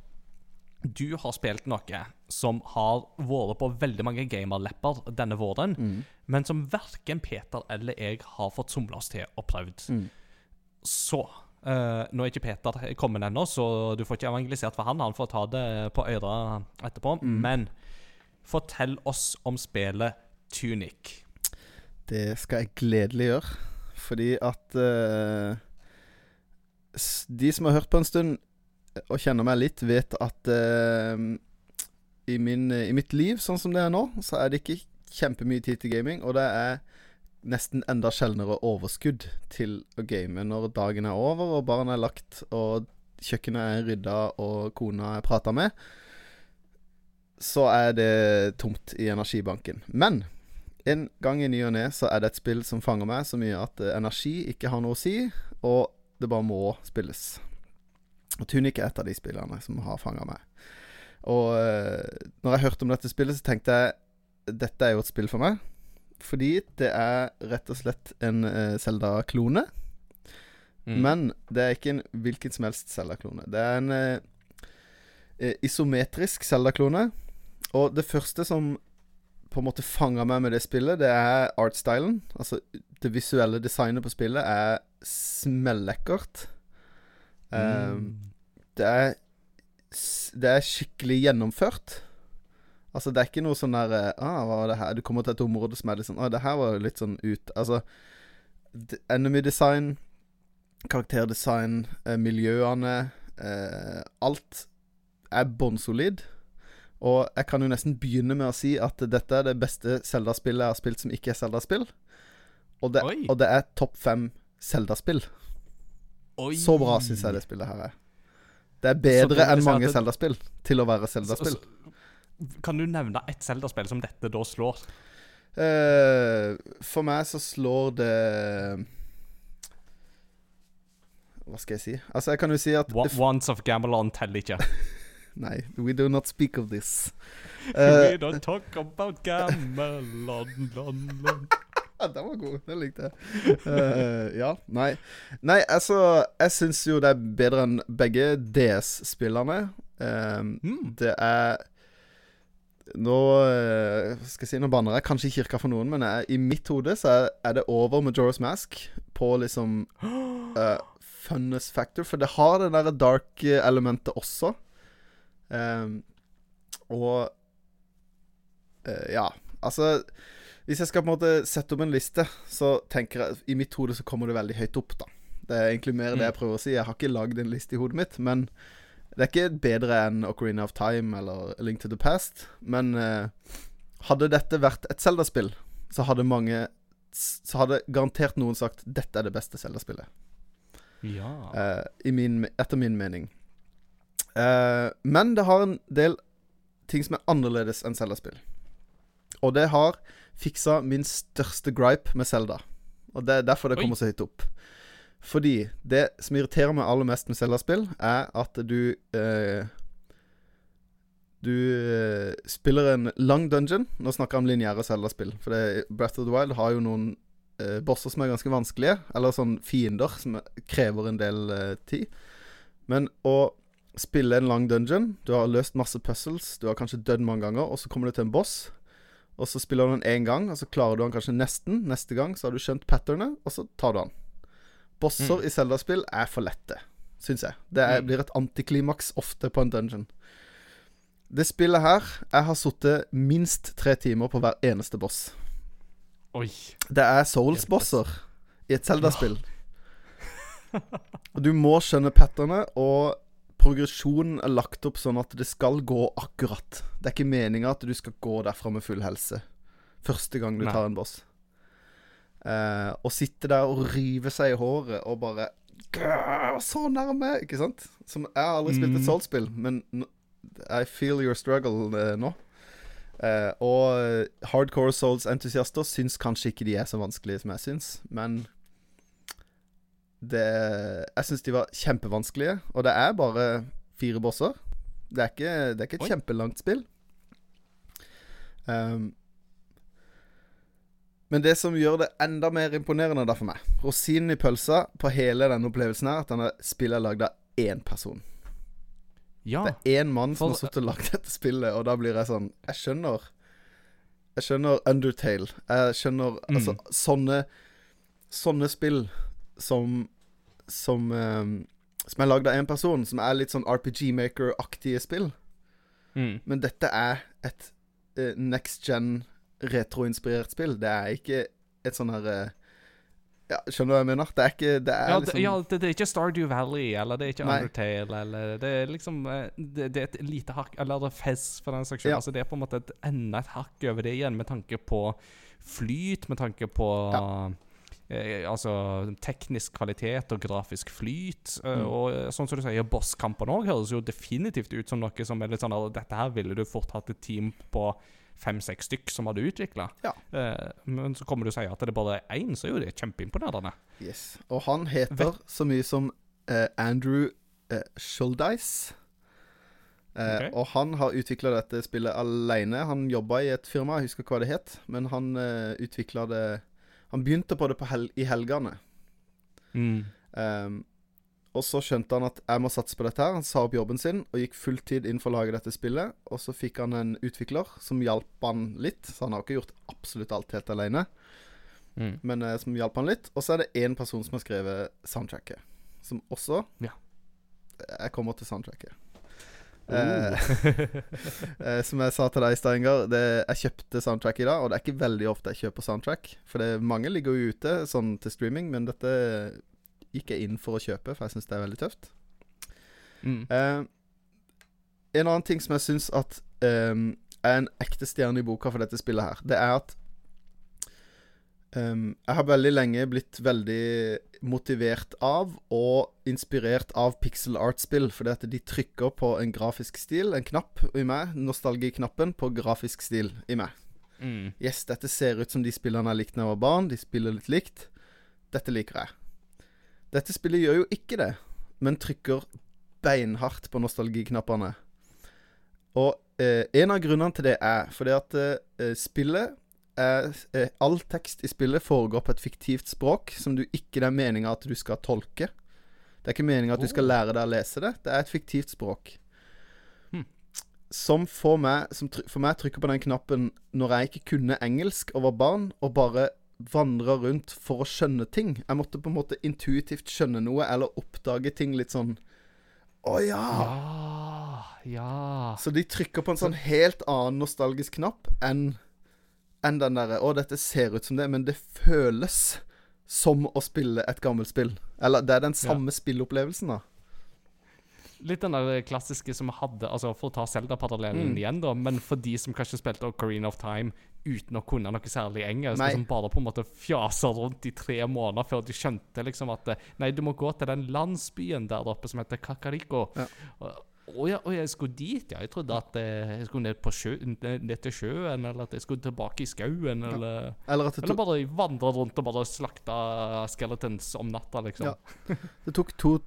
du har spilt noe som har vært på veldig mange gamerlepper denne våren, Mm. men som verken Peter eller jeg har fått somla oss til og prøvd. Mm. Så uh, Nå er ikke Peter kommet ennå, så du får ikke evangelisert for han. Han får ta det på øra etterpå. Mm. Men fortell oss om spillet Tunic. Det skal jeg gledelig gjøre. Fordi at uh, De som har hørt på en stund eh, og kjenner meg litt, vet at uh, i, min, i mitt liv, sånn som det er nå, så er det ikke kjempemye tid til gaming. Og det er nesten enda sjeldnere overskudd til å game når dagen er over og barna er lagt og kjøkkenet er rydda og kona er prata med. Så er det tomt i energibanken. Men en gang i ny og ne så er det et spill som fanger meg så mye at eh, energi ikke har noe å si, og det bare må spilles. Og Tunic er et av de spillene som har fanga meg. Og eh, når jeg hørte om dette spillet, så tenkte jeg dette er jo et spill for meg. Fordi det er rett og slett en uh, Zelda-klone. Mm. Men det er ikke en hvilken som helst Zelda-klone. Det er en eh, eh, isometrisk Zelda-klone. Og det første som på en måte fanger meg med det spillet, det er artstylen. Altså det visuelle designet på spillet er smellekkert. Um, Mm. det er Det er skikkelig gjennomført. Altså, det er ikke noe sånn der eh, ah, hva var det her? Du kommer til et område som er litt sånn Å, det her var litt sånn ut Altså, enemy design, karakterdesign, eh, miljøene eh, Alt er bånnsolid. Og jeg kan jo nesten begynne med å si at dette er det beste Zelda-spillet jeg har spilt som ikke er Zelda-spill. Og, det- og det er topp fem Zelda-spill. Så bra syns jeg det spillet her er. Det er bedre enn mange det- Zelda-spill til å være Zelda-spill. Kan du nevne ett Zelda-spill som dette da slår? Uh, for meg så slår det Hva skal jeg si? Altså, jeg kan jo si at Once of Gamelon teller ikke. Nei, we do not speak of this. Uh, We don't talk about Gamelon lon, lon. Ja, den var god. Den likte jeg. Uh, ja. Nei. Nei, altså Jeg syns jo det er bedre enn begge DS-spillerne. Um, Mm. det er Nå eh, skal jeg si, nå banner jeg kanskje i kirka for noen, men jeg, i mitt hode så er, er det over Majora's Mask på liksom uh, funnest factor. For det har det derre dark-elementet også. Um, og eh, Ja, altså Hvis jeg skal på en måte sette opp en liste, så tenker jeg I mitt hode så kommer det veldig høyt opp, da. Det er egentlig mer det jeg prøver å si. Jeg har ikke lagd en liste i hodet mitt, men det er ikke bedre enn Ocarina of Time eller A Link to the Past. Men eh, hadde dette vært et Zelda-spill, så hadde mange Så hadde garantert noen sagt 'dette er det beste Zelda-spillet'. Ja. Eh, min, etter min mening. Eh, men det har en del ting som er annerledes enn Zelda-spill. Og det har fiksa min største gripe med Zelda. Og det er derfor det Oi. kommer så høyt opp. Fordi det som irriterer meg aller mest med Zelda-spill, er at du eh, Du eh, spiller en lang dungeon. Nå snakker jeg om lineære Zelda-spill. For det, Breath of the Wild har jo noen eh, bosser som er ganske vanskelige. Eller sånn fiender som krever en del eh, tid. Men å spille en lang dungeon Du har løst masse puzzles, du har kanskje dødd mange ganger, og så kommer du til en boss. Og så spiller du den én gang, og så klarer du den kanskje nesten. Neste gang så har du skjønt patternet, og så tar du den. Bosser i Zelda-spill er for lette, syns jeg. Det er, Mm. blir et antiklimaks ofte på en dungeon. Det spillet her Jeg har sittet minst tre timer på hver eneste boss. Oi. Det er Souls-bosser i et Zelda-spill. Og du må skjønne patternet, og progresjonen er lagt opp sånn at det skal gå akkurat. Det er ikke meninga at du skal gå derfra med full helse første gang du Nei. tar en boss. Eh, og sitte der og rive seg i håret og bare Så nærme! Ikke sant? Som, jeg har aldri spilt Mm. et Souls-spill, men I feel your struggle eh, nå. Eh, og hardcore Souls-entusiaster syns kanskje ikke de er så vanskelige som jeg syns, men det Jeg syns de var kjempevanskelige, og det er bare fire bosser. Det er ikke, det er ikke et Oi. kjempelangt spill. Um, men det som gjør det enda mer imponerende da for meg Rosinen i pølsa på hele denne opplevelsen her, at denne spillet er lagd av én person. Ja. Det er én mann som For- har sittet og lagd dette spillet, og da blir jeg sånn Jeg skjønner Jeg skjønner Undertale. Jeg skjønner Mm. Altså, sånne Sånne spill som Som um, Som er lagd av én person, som er litt sånn RPG Maker-aktige spill. Mm. Men dette er et uh, next gen retroinspirert spill. Det er ikke et sånn her uh, Ja, skjønner du hva jeg mener? Det er ikke Det er Ja, liksom det, ja det, det er ikke Stardew Valley, eller det er ikke Nei. Undertale, eller Det er liksom eh, Det, det er et lite hakk Eller det er Fez, for den saks skyld. Ja. Altså, det er på en måte et, enda et hakk over det igjen, med tanke på flyt, med tanke på eh, Altså teknisk kvalitet og grafisk flyt. eh, Mm. Og eh, sånn som du sier, bosskampene òg høres jo definitivt ut som noe som er litt sånn at Dette her ville du fort hatt et team på fem-seks stykk som hadde utvikla. Ja. Eh, men så kommer du og sier at det bare er én, så er jo det kjempeimponerende. Yes. Og han heter så mye som eh, Andrew eh, Schuldeis. Okay. Uh, Og han har utvikla dette spillet alene. Han jobba i et firma, jeg husker hva det het, men han uh, utvikla det Han begynte på det på hel i helgene. Mm. Um, og så skjønte han at jeg må satse på dette her. Han sa opp jobben sin og gikk fulltid inn for å lage dette spillet. Og så fikk han en utvikler som hjalp han litt, så han har ikke gjort absolutt alt helt alene. Mm. Men uh, som hjalp han litt. Og så er det én person som har skrevet soundtracket. Som også Ja. Jeg kommer til soundtracket. Eh, som jeg sa til deg, Steinger, det, jeg kjøpte soundtrack i dag. Og det er ikke veldig ofte jeg kjøper soundtrack. For det, mange ligger jo ute sånn til streaming, men dette gikk jeg inn for å kjøpe, for jeg syns det er veldig tøft. Mm. Uh, en annen ting som jeg syns at eh, er en ekte stjerne i boka for dette spillet her, det er at Um, jeg har veldig lenge blitt veldig motivert av og inspirert av pixel art-spill, fordi at de trykker på en grafisk stil, en knapp i meg, nostalgiknappen på grafisk stil i meg. Mm. Yes, dette ser ut som de spillene jeg likte da jeg var barn. De spiller litt likt. Dette liker jeg. Dette spillet gjør jo ikke det, men trykker beinhardt på nostalgiknappene. Og eh, en av grunnene til det er fordi at eh, spillet All tekst i spillet foregår på et fiktivt språk som du ikke det er meninga at du skal tolke. Det er ikke meninga at du skal lære deg å lese det. Det er et fiktivt språk. Hmm. Som for meg, som for meg trykker på den knappen når jeg ikke kunne engelsk og var barn, og bare vandra rundt for å skjønne ting. Jeg måtte på en måte intuitivt skjønne noe, eller oppdage ting litt sånn Å ja! Ja, ja. Så de trykker på en sånn helt annen nostalgisk knapp enn enn den derre Å, dette ser ut som det, men det føles som å spille et gammelt spill. Eller det er den samme spillopplevelsen, da. Litt den der klassiske som vi hadde, altså for å ta Zelda-parallellen Mm. igjen, da, men for de som kanskje spilte Ocarina of Time uten å kunne noe særlig engelsk, som bare på en måte fjasa rundt i tre måneder før de skjønte liksom at eh, Nei, du må gå til den landsbyen der oppe som heter Kakariko. Ja. Og- Å ja, og jeg skulle dit, ja. Jeg trodde at eh, jeg skulle ned, på sjø, ned til sjøen, eller at jeg skulle tilbake i skauen, eller Eller det Eller bare vandre rundt og bare slakte skeletons om natta, liksom. Ja. det tok to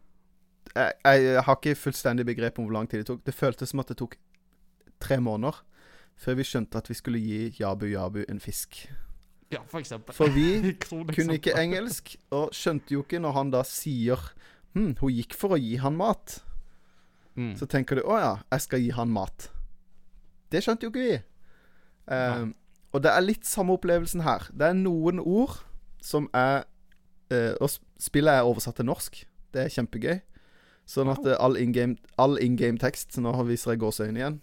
jeg, jeg har ikke fullstendig begrep om hvor lang tid det tok. Det føltes som at det tok tre måneder før vi skjønte at vi skulle gi Jabu Jabu en fisk. Ja, for eksempel. For vi kunne ikke engelsk, og skjønte jo ikke når han da sier Hm, hun gikk for å gi han mat. Mm. Så tenker du å ja, jeg skal gi han mat. Det skjønte jo ikke vi. Eh, og det er litt samme opplevelsen her. Det er noen ord som er uh, Og spillet er oversatt til norsk. Det er kjempegøy. Sånn at eh, all in game, all in game tekst nå viser jeg gåseøynene igjen.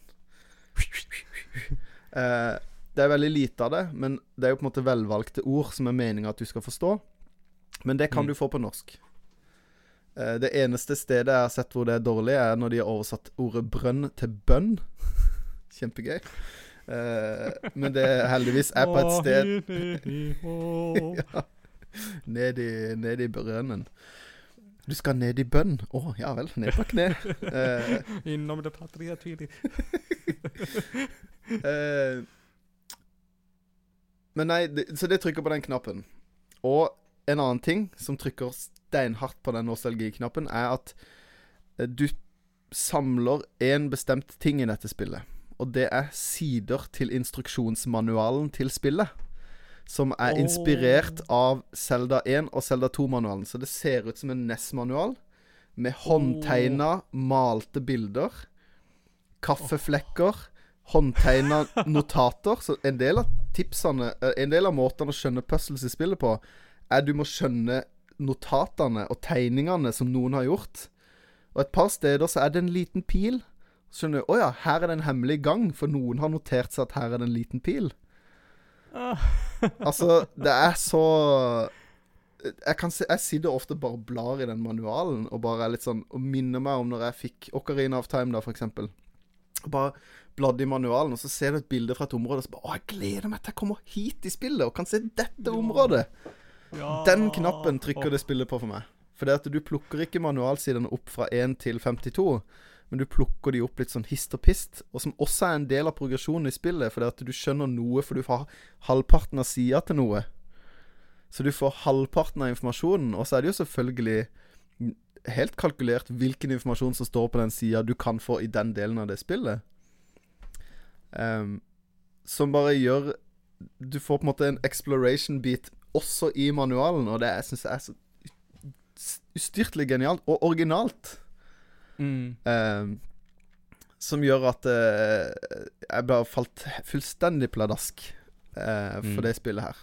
Uh, det er veldig lite av det, men det er jo på en måte velvalgte ord som er meninga at du skal forstå. Men det kan Mm. du få på norsk. Eh, det eneste stedet jeg har sett hvor det er dårlig, er når de har oversatt ordet brønn til bønn. Kjempegøy. Eh, men det heldigvis er på et sted ja. ned, i, ned i brønnen. Du skal ned i bønn? Å, ja vel. Ned på kne. Eh, Innom det. Eh, men nei, det, så det trykker på den knappen. Og en annen ting som trykker steinhardt på den nostalgiknappen, er at eh, du samler en bestemt ting i dette spillet. Og det er sider til instruksjonsmanualen til spillet. Som er oh. inspirert av Zelda 1 og Zelda 2-manualen. Så det ser ut som en NES-manual med håndtegna, malte bilder. Kaffeflekker. Håndtegna notater. Så en del av tipsene eh, En del av måtene å skjønne puzzles i spillet på, er du må skjønne notatene og tegningene som noen har gjort. Og et par steder så er det en liten pil. Så skjønner du Å ja, her er det en hemmelig gang, for noen har notert seg at her er det en liten pil. Altså, det er så jeg, kan se, jeg sitter ofte bare og blar i den manualen og bare er litt sånn Og minner meg om når jeg fikk Ocarina of Time, da, for eksempel. Og bare bladde i manualen, og så ser du et bilde fra et område, og så bare Å, jeg gleder meg til jeg kommer hit i spillet og kan se dette området. Den knappen trykker det spillet på for meg. For det at du plukker ikke manualsidene opp fra 1 til 52, men du plukker de opp litt sånn hist og pist, og som også er en del av progresjonen i spillet, for det at du skjønner noe, for du får halvparten av sida til noe. Så du får halvparten av informasjonen, og så er det jo selvfølgelig helt kalkulert hvilken informasjon som står på den sida du kan få i den delen av det spillet. Um, som bare gjør Du får på en måte en exploration beat også i manualen, og det syns jeg er så ustyrtelig genialt. Og originalt. Mm. Ehm, som gjør at eh, jeg bare falt fullstendig pladask eh, for Mm. det spillet her.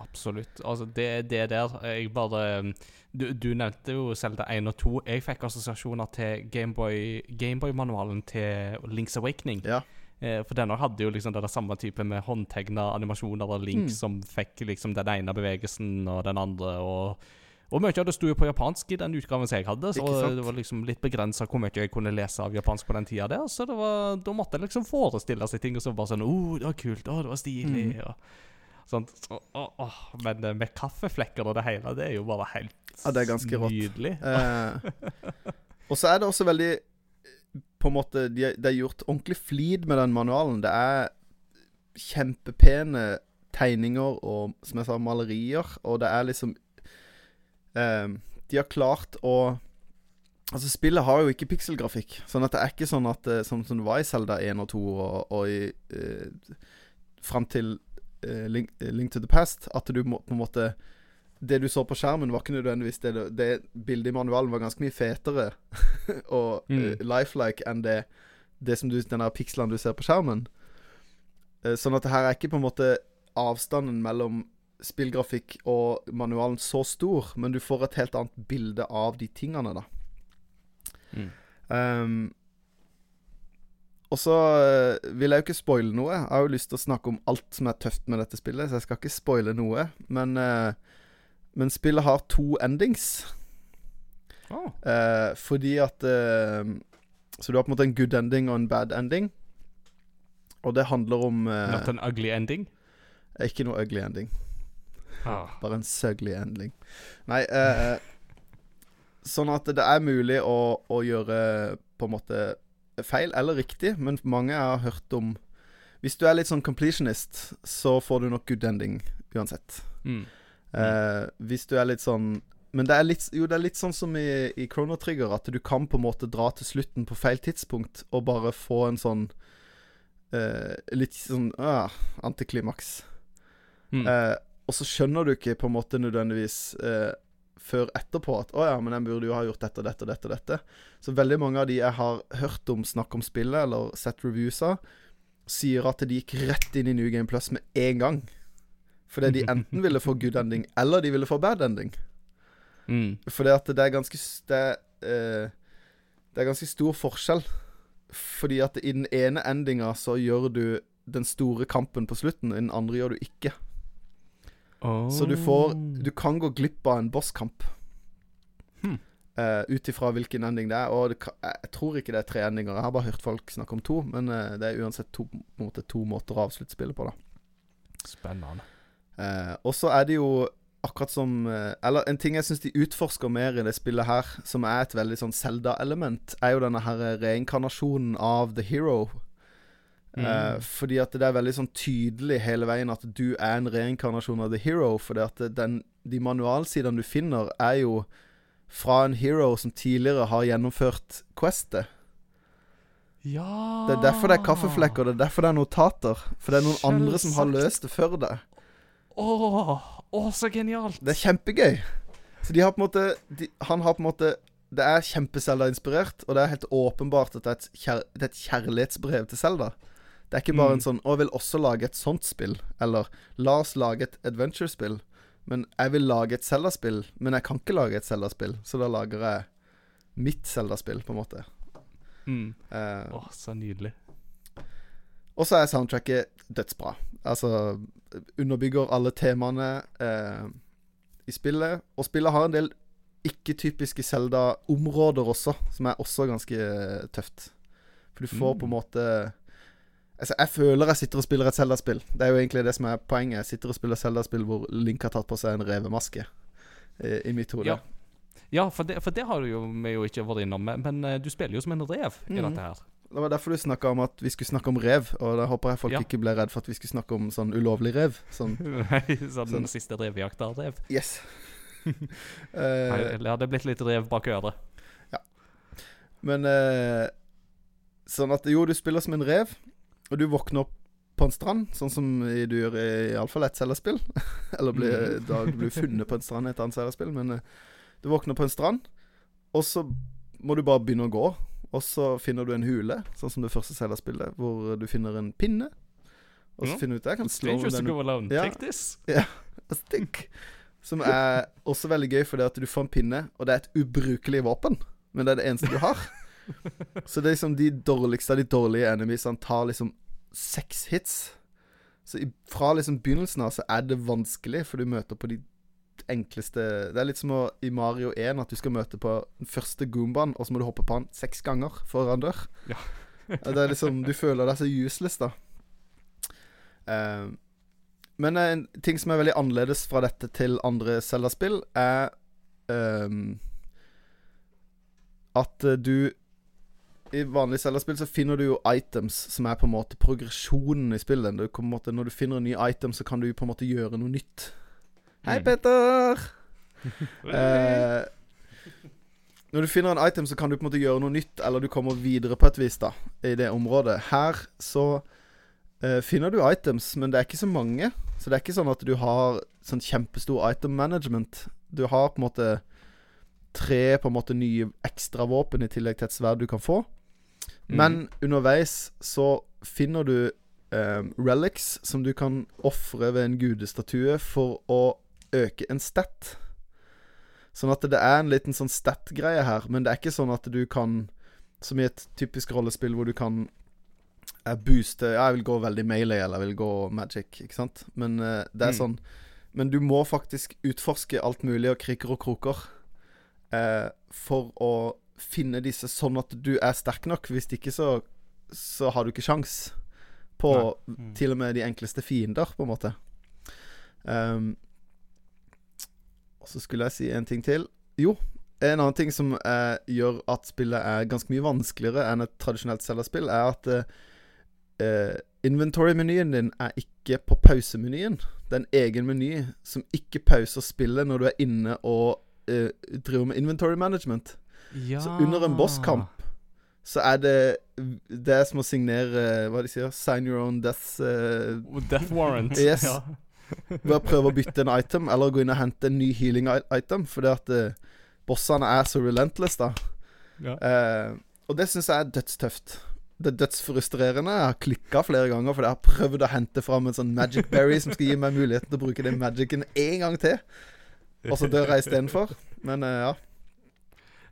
Absolutt. Altså, det, det der Jeg bare du, du nevnte jo Zelda 1 og 2. Jeg fikk assosiasjoner til Gameboy Gameboy-manualen til Links Awakening. Ja. Eh, for denne hadde jo liksom det samme type med håndtegna animasjoner og Link Mm. som fikk liksom den ene bevegelsen og den andre. Og, og mye av det sto jo på japansk i den utgaven som jeg hadde, så det var liksom litt begrensa hvor mye jeg kunne lese av japansk på den tida der. Så det var, da måtte jeg liksom forestille seg ting, og så bare sånn Å, oh, det var kult. Å, det var stilig. Mm. Og, sånt. Så, oh, men eh, med kaffeflekker og det hele, det er jo bare helt Ja, det er ganske rått. Eh, og så er det også veldig På en måte De, de har gjort ordentlig flid med den manualen. Det er kjempepene tegninger og, som jeg sa, malerier, og det er liksom eh, De har klart å Altså, spillet har jo ikke pikselgrafikk, sånn at det er ikke sånn at eh, Som, som det var i Zelda 1 og 2 og, og i eh, Fram til eh, Link, Link to the Past, at du må på en måte det du så på skjermen, var ikke nødvendigvis det Det bildet i manualen var ganske mye fetere og Mm. uh, lifelike enn det, det som du, den der pikselen du ser på skjermen. Uh, sånn at det her er ikke på en måte avstanden mellom spillgrafikk og manualen så stor, men du får et helt annet bilde av de tingene, da. Mm. Um, og så eh, vil jeg jo ikke spoile noe. Jeg har jo lyst til å snakke om alt som er tøft med dette spillet, så jeg skal ikke spoile noe. Men, eh, men spillet har to endings. Oh. Eh, fordi at eh, Så du har på en måte en good ending og en bad ending. Og det handler om eh, Not an ugly ending. Ikke noe ugly ending. Ah. Bare en søgly ending. Nei eh, Sånn at det er mulig å, å gjøre på en måte feil eller riktig, men mange har hørt om Hvis du er litt sånn completionist, så får du nok good ending uansett. Mm. Eh, hvis du er litt sånn Men det er litt, jo, det er litt sånn som i, i Chrono Trigger, at du kan på en måte dra til slutten på feil tidspunkt og bare få en sånn eh, Litt sånn ah, antiklimaks. Mm. Eh, og så skjønner du ikke på en måte nødvendigvis eh, før etterpå at 'Å ja, men jeg burde jo ha gjort dette og dette og dette.' dette Så veldig mange av de jeg har hørt om snakke om spillet, eller sett reviews av, sier at de gikk rett inn i New Game Plus med en gang. Fordi de enten ville få good ending, eller de ville få bad ending. Mm. Fordi at det er ganske det, eh, det er ganske stor forskjell. Fordi at i den ene endinga så gjør du den store kampen på slutten, i den andre gjør du ikke. Så du får Du kan gå glipp av en bosskamp. Hmm. Uh, Ut ifra hvilken ending det er. Og det, jeg tror ikke det er tre endinger. Jeg har bare hørt folk snakke om to. Men uh, det er uansett to, på en måte, to måter å avslutte spillet på, da. Spennende. Eh, og så er det jo akkurat som eh, Eller en ting jeg syns de utforsker mer i det spillet her, som er et veldig sånn Zelda-element, er jo denne her reinkarnasjonen av The Hero. Eh, Mm. fordi at det er veldig sånn tydelig hele veien at du er en reinkarnasjon av The Hero. Fordi at den, de manualsidene du finner, er jo fra en hero som tidligere har gjennomført questet. Ja Det er derfor det er kaffeflekker, det er derfor det er notater. For det er noen andre som har løst det før deg. Åh, åh, så genialt. Det er kjempegøy. Så de har på en måte de, Han har på en måte Det er kjempe-Selda-inspirert, og det er helt åpenbart at det er et, kjær, det er et kjærlighetsbrev til Selda. Det er ikke bare Mm. en sånn 'Å, jeg vil også lage et sånt spill', eller 'La oss lage et adventure-spill'. Men jeg vil lage et Zelda-spill, men jeg kan ikke lage et Zelda-spill, så da lager jeg mitt Zelda-spill, på en måte. Mm. Eh, Åh, så nydelig. og så er soundtracket dødsbra. Altså underbygger alle temaene eh, i spillet. Og spillet har en del ikke-typiske Zelda-områder også, som er også ganske eh, tøft. For du får Mm. på en måte Altså, jeg føler jeg sitter og spiller et Zelda-spill. Det er jo egentlig det som er poenget. Jeg sitter og spiller Zelda-spill hvor Link har tatt på seg en revemaske. eh, I mitt hode. Ja. Ja, for det, for det har du jo, vi jo ikke vært innom. Men, men eh, du spiller jo som en rev i mm. dette her. Det var derfor du snakka om at vi skulle snakke om rev. Og da håper jeg folk Ja. ikke ble redd for at vi skulle snakke om sånn ulovlig rev. Sånn Nei, sånn Sånn. siste av rev Yes. Eh, Eller hadde det blitt litt rev bak øret? men uh, Sånn at jo, du spiller som en rev, og du våkner opp på en strand, sånn som du gjør i iallfall ett cellespill. Eller blir, Mhm. da du blir funnet på en strand i et annet cellespill. Men uh, du våkner på en strand, og så må du bare begynne å gå. Og så finner du en hule, sånn som det første cellerspillet, hvor du finner en pinne. Og så mm. finner du ut jeg kan slå to den go alone. Ja. Take this. A stick. Som er også veldig gøy, fordi at du får en pinne, og det er et ubrukelig våpen. Men det er det eneste du har. Så det er liksom de dårligste av de dårlige enemiesene tar liksom seks hits. Så fra liksom begynnelsen av så er det vanskelig, for du møter på de enkleste Det er litt som å, i Mario 1 at du skal møte på den første goombaen, og så må du hoppe på han seks ganger før han dør. Ja. det er liksom Du føler deg så useless, da. Uh, men en ting som er veldig annerledes fra dette til andre Zelda-spill, er ehm, at eh, du I vanlige Zelda-spill så finner du jo items som er på en måte progresjonen i spillet. Du, måte, når du finner en ny item, så kan du på en måte gjøre noe nytt. Hei, Mm. Petter! uh, når du finner en item, så kan du på en måte gjøre noe nytt, eller du kommer videre på et vis da i det området. Her så uh, finner du items, men det er ikke så mange. Så det er ikke sånn at du har sånn kjempestor item management. Du har på en måte tre på en måte nye ekstravåpen i tillegg til et sverd du kan få. Men underveis så finner du um, relics som du kan ofre ved en gudestatue for å øke en stat. Sånn at det er en liten sånn stat-greie her, men det er ikke sånn at du kan Som i et typisk rollespill hvor du kan eh, booste Ja, jeg vil gå veldig melee, eller jeg vil gå magic, ikke sant? Men eh, det er Mm. sånn Men du må faktisk utforske alt mulig og kriker og kroker eh, for å finne disse sånn at du er sterk nok. Hvis ikke så Så har du ikke sjans på Mm. til og med de enkleste fiender, på en måte. Og så skulle jeg si en ting til. Jo, en annen ting som eh, gjør at spillet er ganske mye vanskeligere enn et tradisjonelt Zelda-spill, er at eh, eh, inventory-menyen din er ikke på pausemenyen. Det er en egen meny som ikke pauser spillet når du er inne og eh, driver med inventory management. Ja. Så under en bosskamp så er det Det er som å signere Hva de sier? Sign your own death. uh, Death Warrant. Yes. Ja. Ved å prøve å bytte en item, eller gå inn og hente en ny healing item. Fordi at uh, bossene er så relentless, da. Ja. Uh, og det syns jeg er dødstøft. Det er dødsfrustrerende. Jeg har klikka flere ganger fordi jeg har prøvd å hente fram en sånn magic berry som skal gi meg muligheten til å bruke den magicen en gang til. Og så dør jeg istedenfor. Men uh, ja.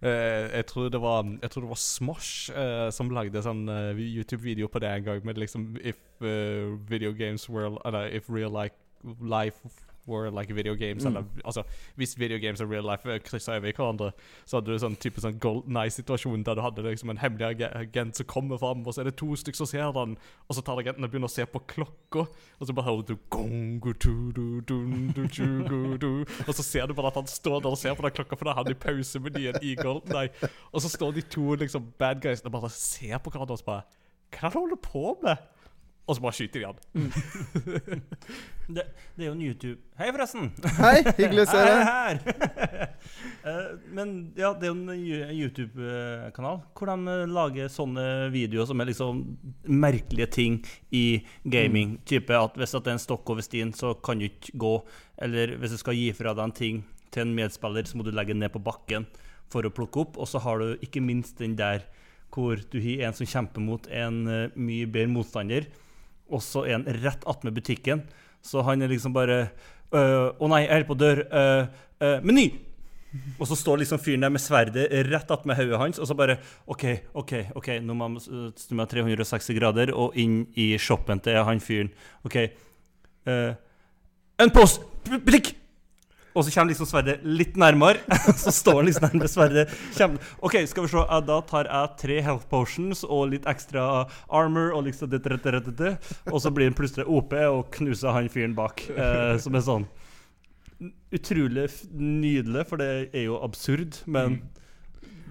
Jeg tror det var Jeg tror det var Smosh uh, som lagde sånn uh, YouTube-video på det en gang, med liksom If video games were Eller if real like, life were like video games. Mm. Eller altså Hvis video games og real life uh, kryssa over i hverandre, så hadde du sånn type sånn Golden Eye-situasjon der du hadde liksom en hemmelig agent som kommer fram, og så er det to stykker som ser den, og så tar agenten og begynner å se på klokka, og så bare hører du gong, gu, tu, du, dun, du. Og så ser du bare at han står der og ser på den klokka, for da har han i pausemenyen i Golden Eye. Og så står de to liksom bad guys og bare ser på hverandre og så bare Hva er det du holder på med? Og så bare skyter de han. Det, det er jo en YouTube Hei, forresten! Hei, hyggelig å se deg. her! Eh, Men ja, det er jo en YouTube-kanal hvor de eh, lager sånne videoer som er liksom merkelige ting i gaming. Type at hvis det er en stokk over stien, så kan du ikke gå. Eller hvis du skal gi fra deg en ting til en medspiller, så må du legge den ned på bakken for å plukke opp. Og så har du ikke minst den der hvor du har en som kjemper mot en eh, mye bedre motstander, og så er han rett attmed butikken. Så han er liksom bare Å nei, jeg holder på å dø. Øh, meny! Og så står liksom fyren der med sverdet rett attmed hodet hans, og så bare OK, OK, ok, nå må jeg snu meg 360 grader og inn i shoppen til han fyren. OK. Uh, en post! Butikk! Og så kommer liksom sverdet litt nærmere. så står han liksom nærmere sverdet. OK, skal vi se. Da tar jeg tre health potions og litt ekstra armor, og liksom det, det, det, det, det. Og så blir han plutselig OP og knuser han fyren bak. Eh, som er sånn utrolig nydelig, for det er jo absurd, men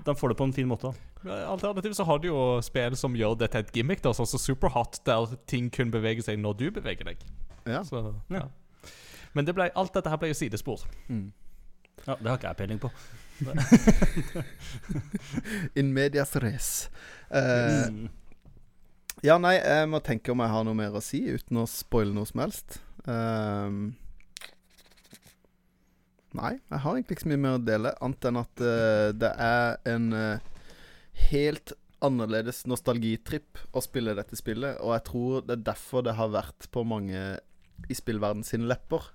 de får det på en fin måte. Alternativt så har du jo spill som gjør det til et gimmick, da, sånn som Superhot, der ting kun beveger seg når du beveger deg. Ja. Så, Ja. Men det ble, alt dette her ble jo sidespor. Mm. Ja, Det har ikke jeg peiling på. In medias res. Uh, Mm. Ja, nei, jeg må tenke om jeg har noe mer å si uten å spoile noe som helst. Ehm, nei, jeg har egentlig ikke så mye mer å dele, annet enn at uh, det er en eh, helt annerledes nostalgitripp å spille dette spillet, og jeg tror det er derfor det har vært på mange i spillverden sine lepper.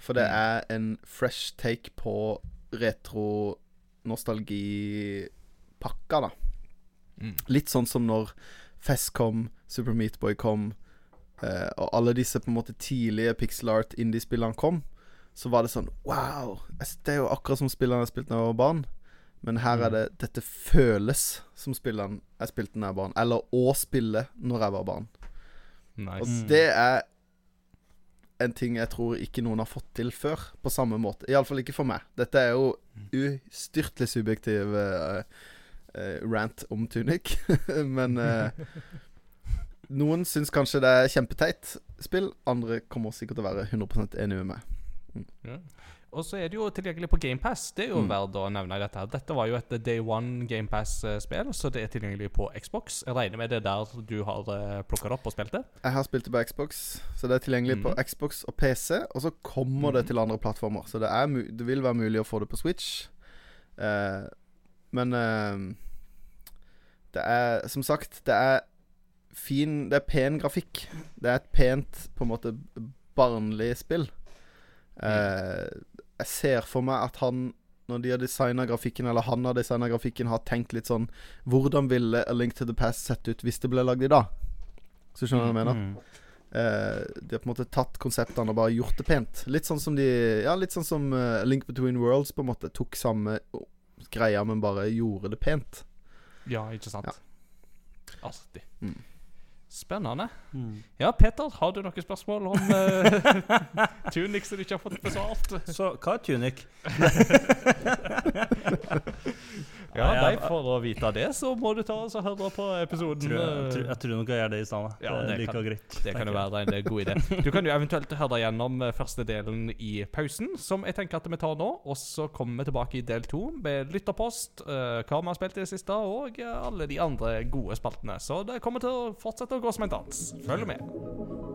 For det er en fresh take på retro-nostalgipakka, da. Mm. Litt sånn som når Fest kom, Super Meat Boy kom, eh, og alle disse på en måte tidlige pixel art indie-spillene kom, så var det sånn Wow! Det er jo akkurat som spillene jeg spilte da jeg var barn. Men her er det Dette føles som spillene jeg spilte da jeg var barn. Eller å spille når jeg var barn. Og det er en ting jeg tror ikke noen har fått til før, på samme måte. Iallfall ikke for meg. Dette er jo ustyrtelig subjektiv uh, uh, rant om Tunic, men uh, Noen syns kanskje det er kjempeteit spill. Andre kommer sikkert til å være 100 enig med meg. Ja. Og så er det jo tilgjengelig på GamePass. Det er jo Mm. verdt å nevne dette. her Dette var jo et Day One GamePass-spill, så det er tilgjengelig på Xbox. Jeg regner med det er der du har uh, plukka det opp og spilt det. Jeg har spilt det på Xbox, så det er tilgjengelig på Mhm. Xbox og PC. Og så kommer det Mhm. til andre plattformer, så det, er det vil være mulig å få det på Switch. Eh, men eh, det er som sagt Det er fin Det er pen grafikk. Det er et pent, på en måte, barnlig spill. Eh, jeg ser for meg at han når de har designa grafikken, eller han har designa grafikken, har tenkt litt sånn Hvordan ville A Link to the Past sett ut hvis det ble lagd i dag? Så skjønner du hva jeg mener? Mm. Eh, de har på en måte tatt konseptene og bare gjort det pent. Litt sånn som de Ja, litt sånn som eh, Link Between Worlds på en måte tok samme greia, men bare gjorde det pent. Ja, ikke sant? Ja. Alltid. Mm. Spennende. Mm. Ja, Peter, har du noen spørsmål om uh, Tunic som du ikke har fått besvart? Så hva er tunic? Ja, nei, jeg- For å vite det, så må du ta oss og høre på episoden. Tror jeg, eh, tror, jeg tror nok jeg gjør det i stedet. Ja, det det like kan- greit. Det kan jo være en god idé. Du kan jo eventuelt høre gjennom eh, første delen i pausen, som jeg tenker at vi tar nå. Og så kommer vi tilbake i del to med lytterpost, eh, hva vi har spilt i det siste, og eh, alle de andre gode spaltene. Så det kommer til å fortsette å gå som en dans. Følg med.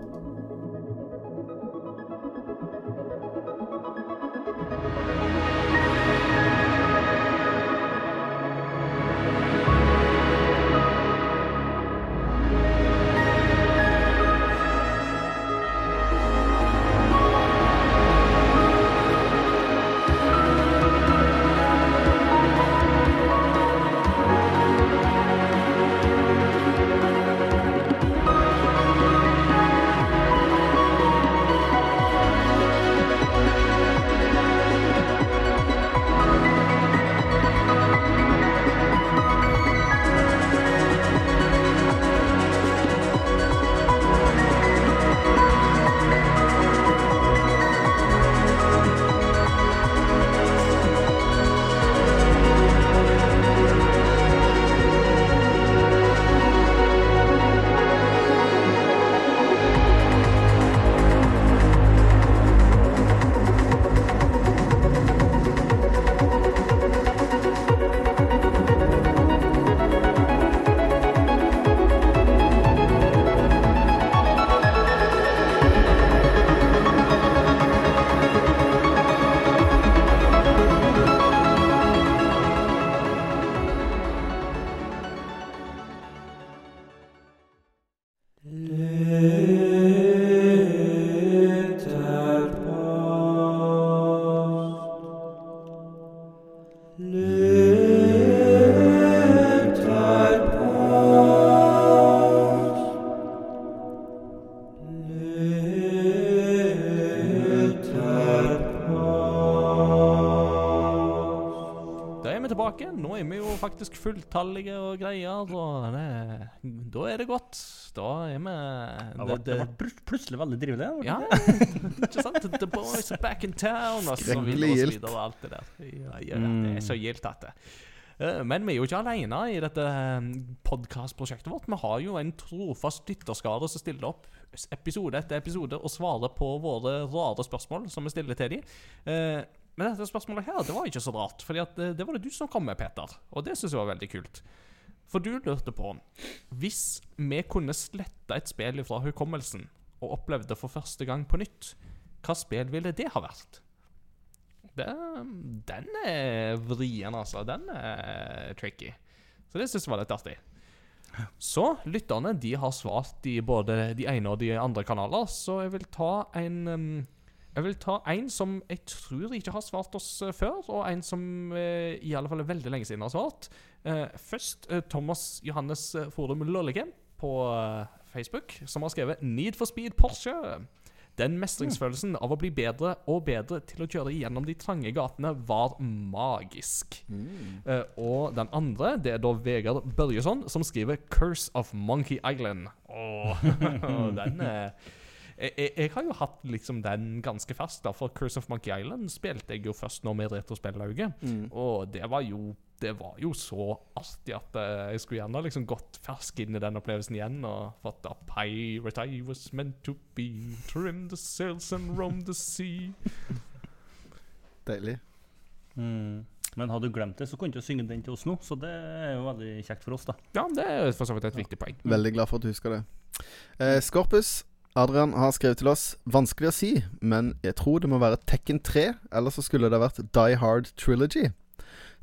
Fulltallige og greier. Så det, da er det godt. Da er vi Det det, det ble plutselig veldig trivelig. Ja, ikke? sant? The boys are back in town, og så videre og så videre. Og alt det der. Ja, ja, det er så gildt at det. Eh, Men vi er jo ikke alene i dette podkastprosjektet vårt. Vi har jo en trofast lytterskare som stiller opp episode etter episode og svarer på våre rare spørsmål som vi stiller til dem. Men dette spørsmålet her, det var ikke så rart, Fordi at eh, det var det du som kom med, Peter. Og det syns jeg var veldig kult. For du lurte på Hvis vi kunne slette et spill fra hukommelsen og opplevde det for første gang på nytt, hva spill ville det ha vært? Det, den er vrien, altså. Den er tricky. Så det syns jeg var litt artig. Så lytterne de har svart i både de ene og de andre kanaler, så jeg vil ta en um, Jeg vil ta en som jeg tror ikke har svart oss eh, før, og en som eh, i alle fall er veldig lenge siden har svart. Eh, først eh, Thomas Johannes eh, Forum Lollige på eh, Facebook, som har skrevet 'Need for speed Porsche'. Den mestringsfølelsen av å bli bedre og bedre til å kjøre gjennom de trange gatene var magisk. Eh, og den andre, det er da Vegard Børjesson, som skriver 'Curse of Monkey Island'. Åh, den er jeg, jeg, jeg har jo hatt liksom den ganske fast, da, for Curse of Monkey Island spilte jeg jo først nå med retrospillauget. Mm. Og det var jo det var jo så artig at eh, jeg skulle gjerne liksom gått fersk inn i den opplevelsen igjen og fått A pirate I was meant to be, trim the sails and roam the sea. Deilig. Mm. Men hadde du glemt det, så kunne du jo synge den til oss nå. Så det er jo veldig kjekt for oss, da. Ja, det er for så vidt et viktig poeng. Veldig glad for at du husker det. Eh, Skorpus Adrian har skrevet til oss Vanskelig å si, men jeg tror det må være Tekken 3, eller så skulle det vært Die Hard Trilogy.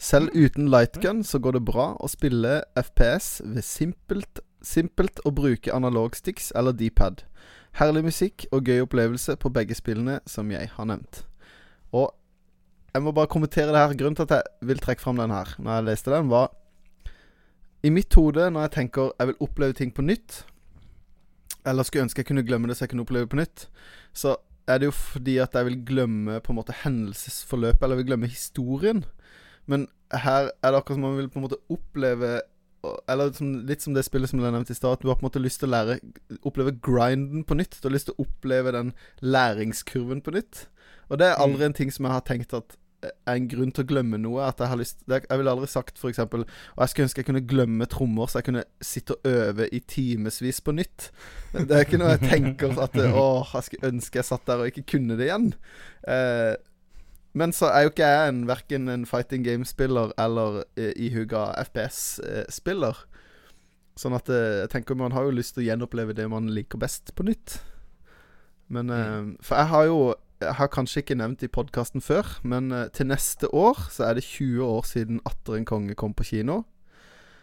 Selv uten lightgun så går det bra å spille FPS ved simpelt, simpelt å bruke analogsticks eller D-pad. Herlig musikk og gøy opplevelse på begge spillene som jeg har nevnt. Og jeg må bare kommentere det her. Grunnen til at jeg vil trekke fram den her, når jeg leste den, var I mitt hode, når jeg tenker jeg vil oppleve ting på nytt, eller skulle ønske jeg kunne glemme det så jeg kunne oppleve det på nytt, så er det jo fordi at jeg vil glemme på en måte hendelsesforløpet, eller vil glemme historien. Men her er det akkurat som man vil på en måte oppleve Eller litt som det spillet som ble nevnte i stad, du har på en måte lyst til å lære oppleve grinden på nytt. Du har lyst til å oppleve den læringskurven på nytt. Og det er aldri en ting som jeg har tenkt at en grunn til å glemme noe. At jeg har lyst Jeg ville aldri sagt f.eks. Og jeg skulle ønske jeg kunne glemme trommer, så jeg kunne sitte og øve i timevis på nytt. Det er ikke noe jeg tenker at Å, jeg skulle ønske jeg satt der og ikke kunne det igjen. Eh, men så er jo ikke jeg en, verken en fighting game-spiller eller eh, ihuga FPS-spiller. Sånn at eh, jeg tenker man har jo lyst til å gjenoppleve det man liker best, på nytt. Men eh, For jeg har jo Jeg har kanskje ikke nevnt i podkasten før, men eh, til neste år så er det 20 år siden 'Atter en konge' kom på kino.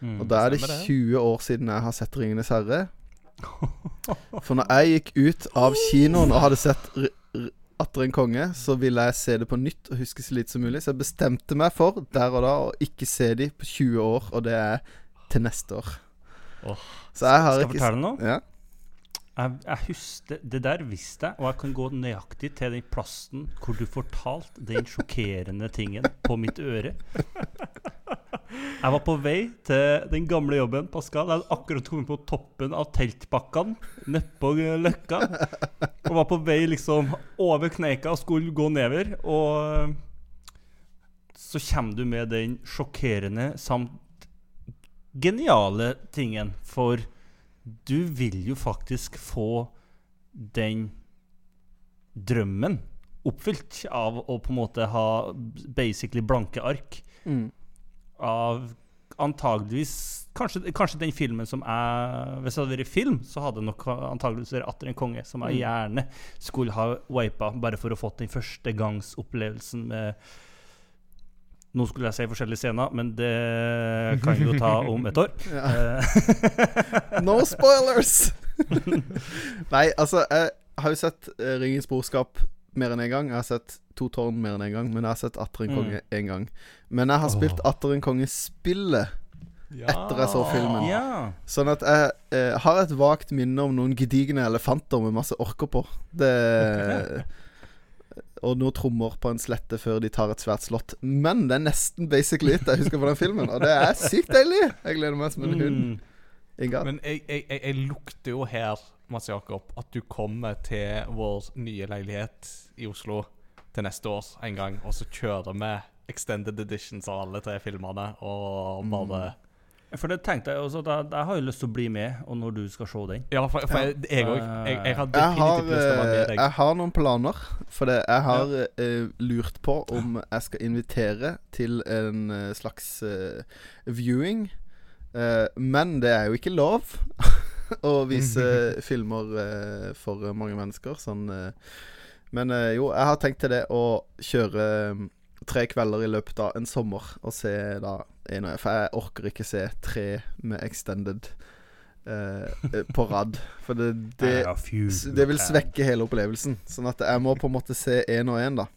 Mm. Og da er det stemmer det. 20 år siden jeg har sett 'Ringenes herre'. For når jeg gikk ut av kinoen og hadde sett 'Atter en konge', så ville jeg se det på nytt og huske så lite som mulig. Så jeg bestemte meg for der og da å ikke se de på 20 år, og det er til neste år. Oh, Så jeg har Skal jeg ikke fortelle noe? Ja. Jeg, jeg husker, Det der visste jeg, og jeg kan gå nøyaktig til den plassen hvor du fortalte den sjokkerende tingen på mitt øre. Jeg var på vei til den gamle jobben, Pascal. Jeg hadde akkurat kommet på toppen av teltbakkene nedpå Løkka. Og var på vei liksom over kneika og skulle gå nedover. Og så kommer du med den sjokkerende samt geniale tingen. For du vil jo faktisk få den drømmen oppfylt av å på en måte ha basically blanke ark Mm. av antageligvis kanskje, kanskje den filmen som jeg Hvis det hadde vært film, så hadde det nok antageligvis vært 'Atter en konge', som jeg Mm. gjerne skulle ha wipa, bare for å få den førstegangsopplevelsen med Nå skulle jeg si forskjellige scener, men det kan vi jo ta om et år. Ja. Eh, No spoilers! Nei, altså, jeg har jo sett uh, Ringens brorskap mer enn én gang. Jeg har sett To tårn mer enn én gang, men jeg har sett Atter en konge én gang. Men jeg har spilt Atter en konge-spillet etter jeg så filmen. ja. Sånn at jeg eh, har et vagt minne om noen gedigne elefanter med masse orker på. Det Og noen trommer på en slette før de tar et svært slott. Men det er nesten basically it jeg husker på den filmen, og det er sykt deilig! Jeg gleder meg som en hund. Mm. Inga. Men jeg, jeg, jeg, jeg lukter jo her, Mats Jakob, at du kommer til vår nye leilighet i Oslo til neste år en gang, og så kjører vi extended editions av alle tre filmene, og bare For det tenkte jeg også, da, jeg har jo lyst til å bli med, og når du skal se den. Ja, for, for jeg jeg òg. Jeg, jeg har Jeg har, definitivt lyst til å være eh, med deg. jeg har noen planer. For det, jeg har eh, lurt på om jeg skal invitere til en eh, slags uh, viewing. Uh, men det er jo ikke lov å vise filmer eh, for mange mennesker. Sånn eh. Men eh, jo, jeg har tenkt til det å kjøre eh, tre kvelder i løpet av en sommer og se da en og en. For jeg orker ikke se tre med extended eh, eh, på rad. For det, det Det vil svekke hele opplevelsen. Sånn at jeg må på en måte se én og én, da.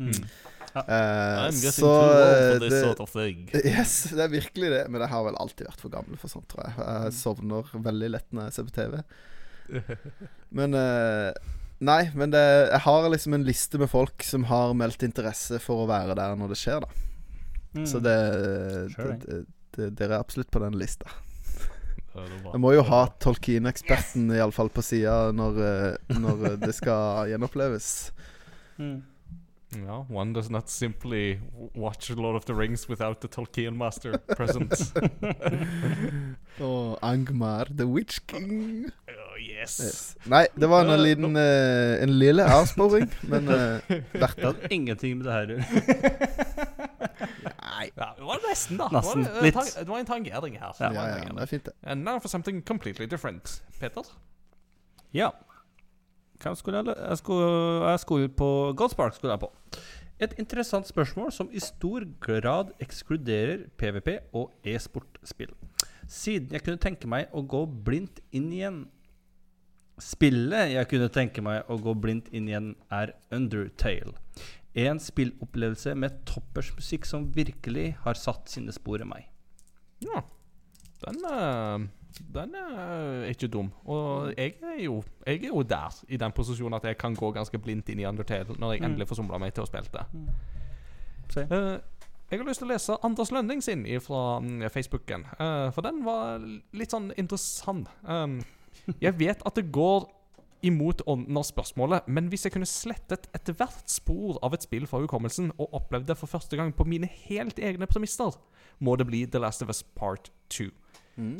Mm. Eh, I'm getting så for this det, sort of thing. Yes, det er virkelig det. Men jeg har vel alltid vært for gammel for sånt, tror jeg. Jeg sovner veldig lett når jeg ser på TV. Men eh, Nei, men det, jeg har liksom en liste med folk som har meldt interesse for å være der når det skjer, da. Mm. Så det, Sure. det, det, det Dere er absolutt på den lista. Ja, Jeg må jo ha Tolkien-eksperten iallfall på sida når, eh, når eh, det skal gjenoppleves. Mm. Ja, one does not simply watch Lord of the Rings without the Tolkien master present. Og Angmar, the Witch King. Yes. Yes. Nei, det var en liten uh, En lille avsporing, men uh, verdt det. Ingenting med det her. Nei. Ja, det var nesten, da. Nesten, Det, var, litt. det, var en tangering her. Ja, var ja, det er fint, det. And now for something completely different. Peter? Ja. Hvem skulle jeg, jeg, skulle, jeg skulle på Godspark. skulle jeg på. Et interessant spørsmål som i stor grad ekskluderer PVP og e-sportspill. Siden jeg kunne tenke meg å gå blindt inn igjen Spillet jeg kunne tenke meg å gå blindt inn igjen, er Undertale. En spillopplevelse med toppers musikk som virkelig har satt sine spor i meg. Ja. Den, er, den er ikke dum. Og jeg er, jo, jeg er jo der, i den posisjonen at jeg kan gå ganske blindt inn i Undertale når jeg Mm. endelig får somla meg til å spille det. Mm. Eh, jeg har lyst til å lese Anders Lønning sin fra mm, Facebooken, eh, for den var litt sånn interessant. Um, jeg vet at det går imot ånden av spørsmålet, men hvis jeg kunne slettet ethvert spor av et spill fra hukommelsen og opplevd det for første gang på mine helt egne premisser, må det bli The Last of Us Part 2.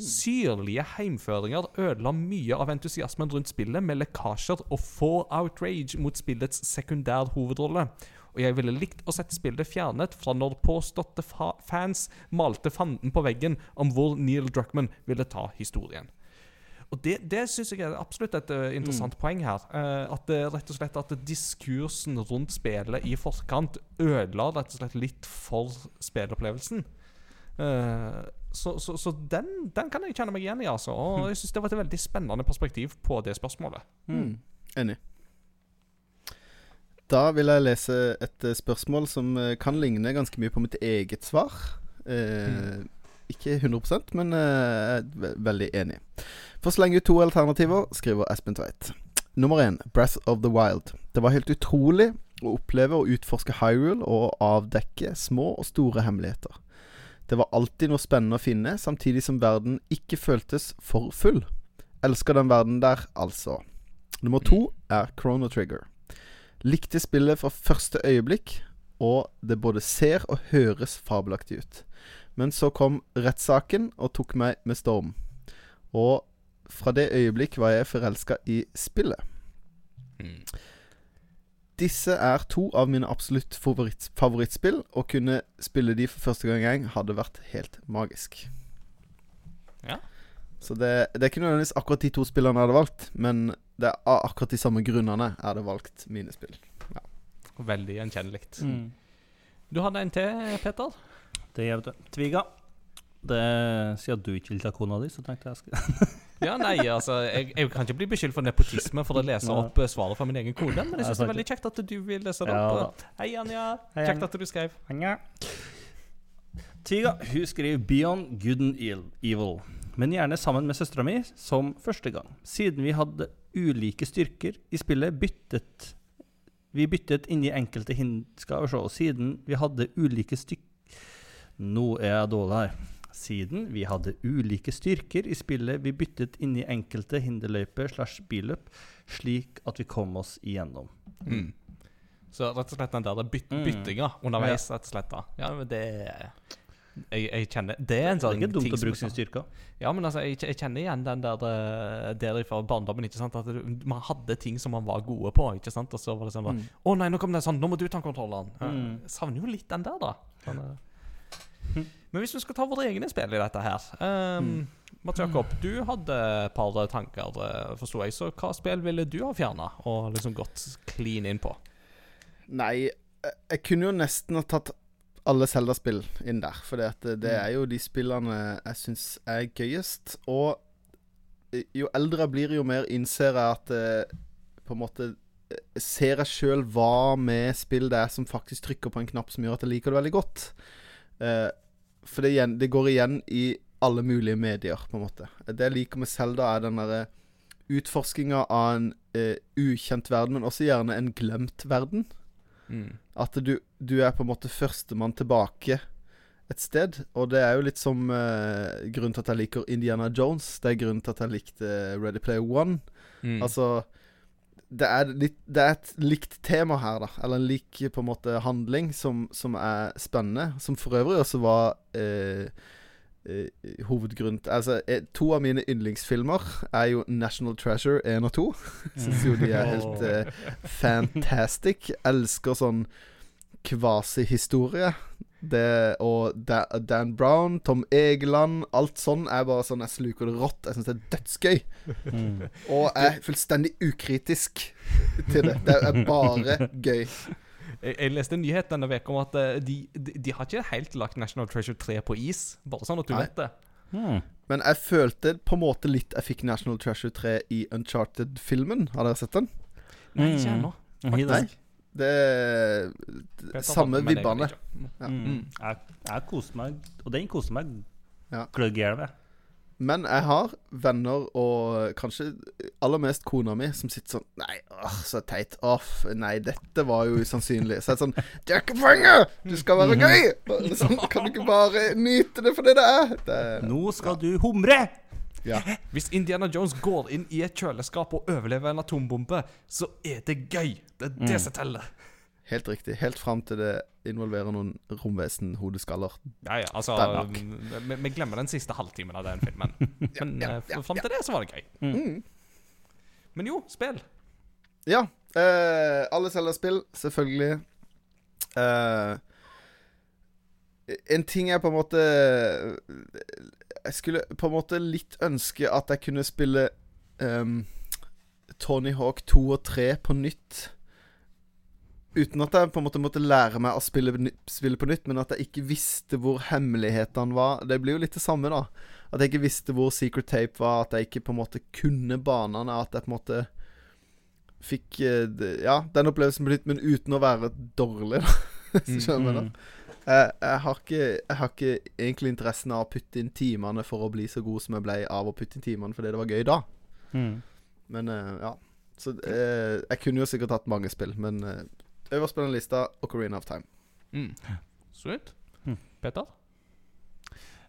Syrlige heimføringer ødela mye av entusiasmen rundt spillet med lekkasjer og få outrage mot spillets sekundær hovedrolle. Og jeg ville likt å sette spillet fjernet fra når påståtte fa fans malte fanden på veggen om hvor Neil Druckman ville ta historien. Og Det, det syns jeg er absolutt et eh, interessant poeng her. Uh, at det rett og slett at diskursen rundt spillet i forkant ødela rett og slett litt for spillopplevelsen. Uh, så så, så den, den kan jeg kjenne meg igjen i, altså. Og jeg syns det var et veldig spennende perspektiv på det spørsmålet. Mm. Enig. Da vil jeg lese et eh, spørsmål som eh, kan ligne ganske mye på mitt eget svar. Eh, Ikke 100% men uh, veldig enig. For å slenge ut to alternativer, skriver Espen Tveit. Nummer én, Breath of the Wild. Det var helt utrolig å oppleve og utforske Hyrule og avdekke små og store hemmeligheter. Det var alltid noe spennende å finne, samtidig som verden ikke føltes for full. Elsker den verden der, altså. Nummer to er Chrono Trigger. Likte spillet fra første øyeblikk, og det både ser og høres fabelaktig ut. Men så kom rettssaken og tok meg med storm. Og fra det øyeblikk var jeg forelska i spillet. Disse er to av mine absolutt favoritt favorittspill. Å kunne spille de for første gang gang hadde vært helt magisk. Ja. Så det, det er ikke nødvendigvis akkurat de to spillene jeg hadde valgt, men det er av akkurat de samme grunnene jeg hadde valgt mine spill. Ja. Veldig gjenkjennelig. Mm. Du hadde en til, Peter? Det gjør du. Tviga. Det, sier du ikke vil ta kona di, så tenkte jeg skulle Ja, nei, altså Jeg, jeg kan ikke bli beskyldt for nepotisme for å lese opp eh, svaret fra min egen kone, men jeg syns det er veldig kjekt at du vil lese det Ja opp. Hei, Anja. Hei, Kjekt at du skrev. Anja. Tiga hun skriver 'Beyond Good and Evil', men gjerne sammen med søstera mi som første gang. Siden vi hadde ulike styrker i spillet, byttet vi byttet inni enkelte hin... Skal vi se. Siden vi hadde ulike styk... Nå er jeg dårlig her. Siden vi hadde ulike styrker i spillet, vi byttet inn i enkelte hinderløyper slash billøp, slik at vi kom oss igjennom. Mm. Så rett og slett den der byt Mm. byttinga underveis, rett og slett. da Ja, men det jeg, jeg kjenner Det er en Det sånn er ikke dumt å bruke sine styrker. Ja, men altså, jeg, jeg kjenner igjen den der delen der fra barndommen. ikke sant? At Man hadde ting som man var gode på, ikke sant? Og så var det sånn da, Mm. Å nei, nå kom det sånn, nå må du ta kontrollen!' Mm. Jeg savner jo litt den der, da. Sånn, eh. Mm. Men hvis vi skal ta våre egne spill i dette her um, Mats Jakob, du hadde et par tanker, eh, forsto jeg. Så hva spill ville du ha fjerna og liksom gått clean inn på? Nei, jeg, jeg kunne jo nesten ha tatt alle Zelda-spill inn der. For det, det Mm. er jo de spillene jeg syns er gøyest. Og eh, jo eldre jeg blir, jo mer innser jeg at eh, på en måte eh, Ser jeg sjøl hva med spill det er som faktisk trykker på en knapp som gjør at jeg liker det veldig godt. Eh, for det, igjen, det går igjen i alle mulige medier, på en måte. Det jeg liker med Selda, er den derre utforskinga av en eh, ukjent verden, men også gjerne en glemt verden. Mm. At du, du er på en måte førstemann tilbake et sted. Og det er jo litt som eh, grunnen til at jeg liker Indiana Jones. Det er grunnen til at jeg likte Ready Player One. Mm. Altså det er, litt, det er et likt tema her, da. Eller en lik på en måte handling som, som er spennende. Som for øvrig også var eh, eh, hovedgrunn Altså, eh, to av mine yndlingsfilmer er jo National Treasure 1 og 2. Syns jo de er helt eh, fantastic. Elsker sånn kvasihistorie. Det og da, Dan Brown, Tom Egeland Alt sånn er bare sånn Jeg sluker det rått. Jeg syns det er dødsgøy. Mm. Og jeg er fullstendig ukritisk til det. Det er bare gøy. Jeg, jeg leste en nyhet denne uka om at eh, de, de, de har ikke helt lagt National Treasure 3 på is. Bare sånn at du Nei. vet det. Hmm. Men jeg følte på en måte litt jeg fikk National Treasure 3 i Uncharted-filmen. Har dere sett den? Nei, ikke Mm. ennå. Faktisk. Det er samme vibbene. Ja. Mm. Jeg, jeg koser meg, og den koser meg Ja. gløgg. Men jeg har venner, og kanskje aller mest kona mi, som sitter sånn Nei, åh, så teit. Åh, nei, dette var jo usannsynlig. Så jeg er sånn Det er ikke poenget! Du skal være gøy! Sånn, kan du ikke bare nyte det for det det er? Det Nå skal du humre! ja. Hvis Indiana Jones går inn i et kjøleskap og overlever en atombombe, så er det gøy. Det er det som teller. Helt riktig. Helt fram til det involverer noen romvesen-hodeskaller. Ja, ja, altså vi, vi glemmer den siste halvtimen av den filmen. Men ja, ja, ja, fram til det så var det gøy. Mm. Men jo, spill. Ja. Eh, alle selger spill, selvfølgelig. Eh, en ting jeg på en måte Jeg skulle på en måte litt ønske at jeg kunne spille um, Tony Hawk 2 og 3 på nytt. Uten at jeg på en måte måtte lære meg å spille, spille på nytt, men at jeg ikke visste hvor hemmelighetene var. Det blir jo litt det samme, da. At jeg ikke visste hvor Secret Tape var, at jeg ikke på en måte kunne banene. At jeg på en måte fikk eh, Ja, den opplevelsen på nytt, men uten å være dårlig, da. Hvis du skjønner hva jeg mener. Jeg, jeg, har ikke, jeg har ikke egentlig interessen av å putte inn timene for å bli så god som jeg ble av å putte inn timene fordi det var gøy da. Mm. Men eh, ja. Så eh, jeg kunne jo sikkert hatt mange spill, men uh, øverst på den lista Ocarina of Time. Mm. Sweet. Mm. Peter?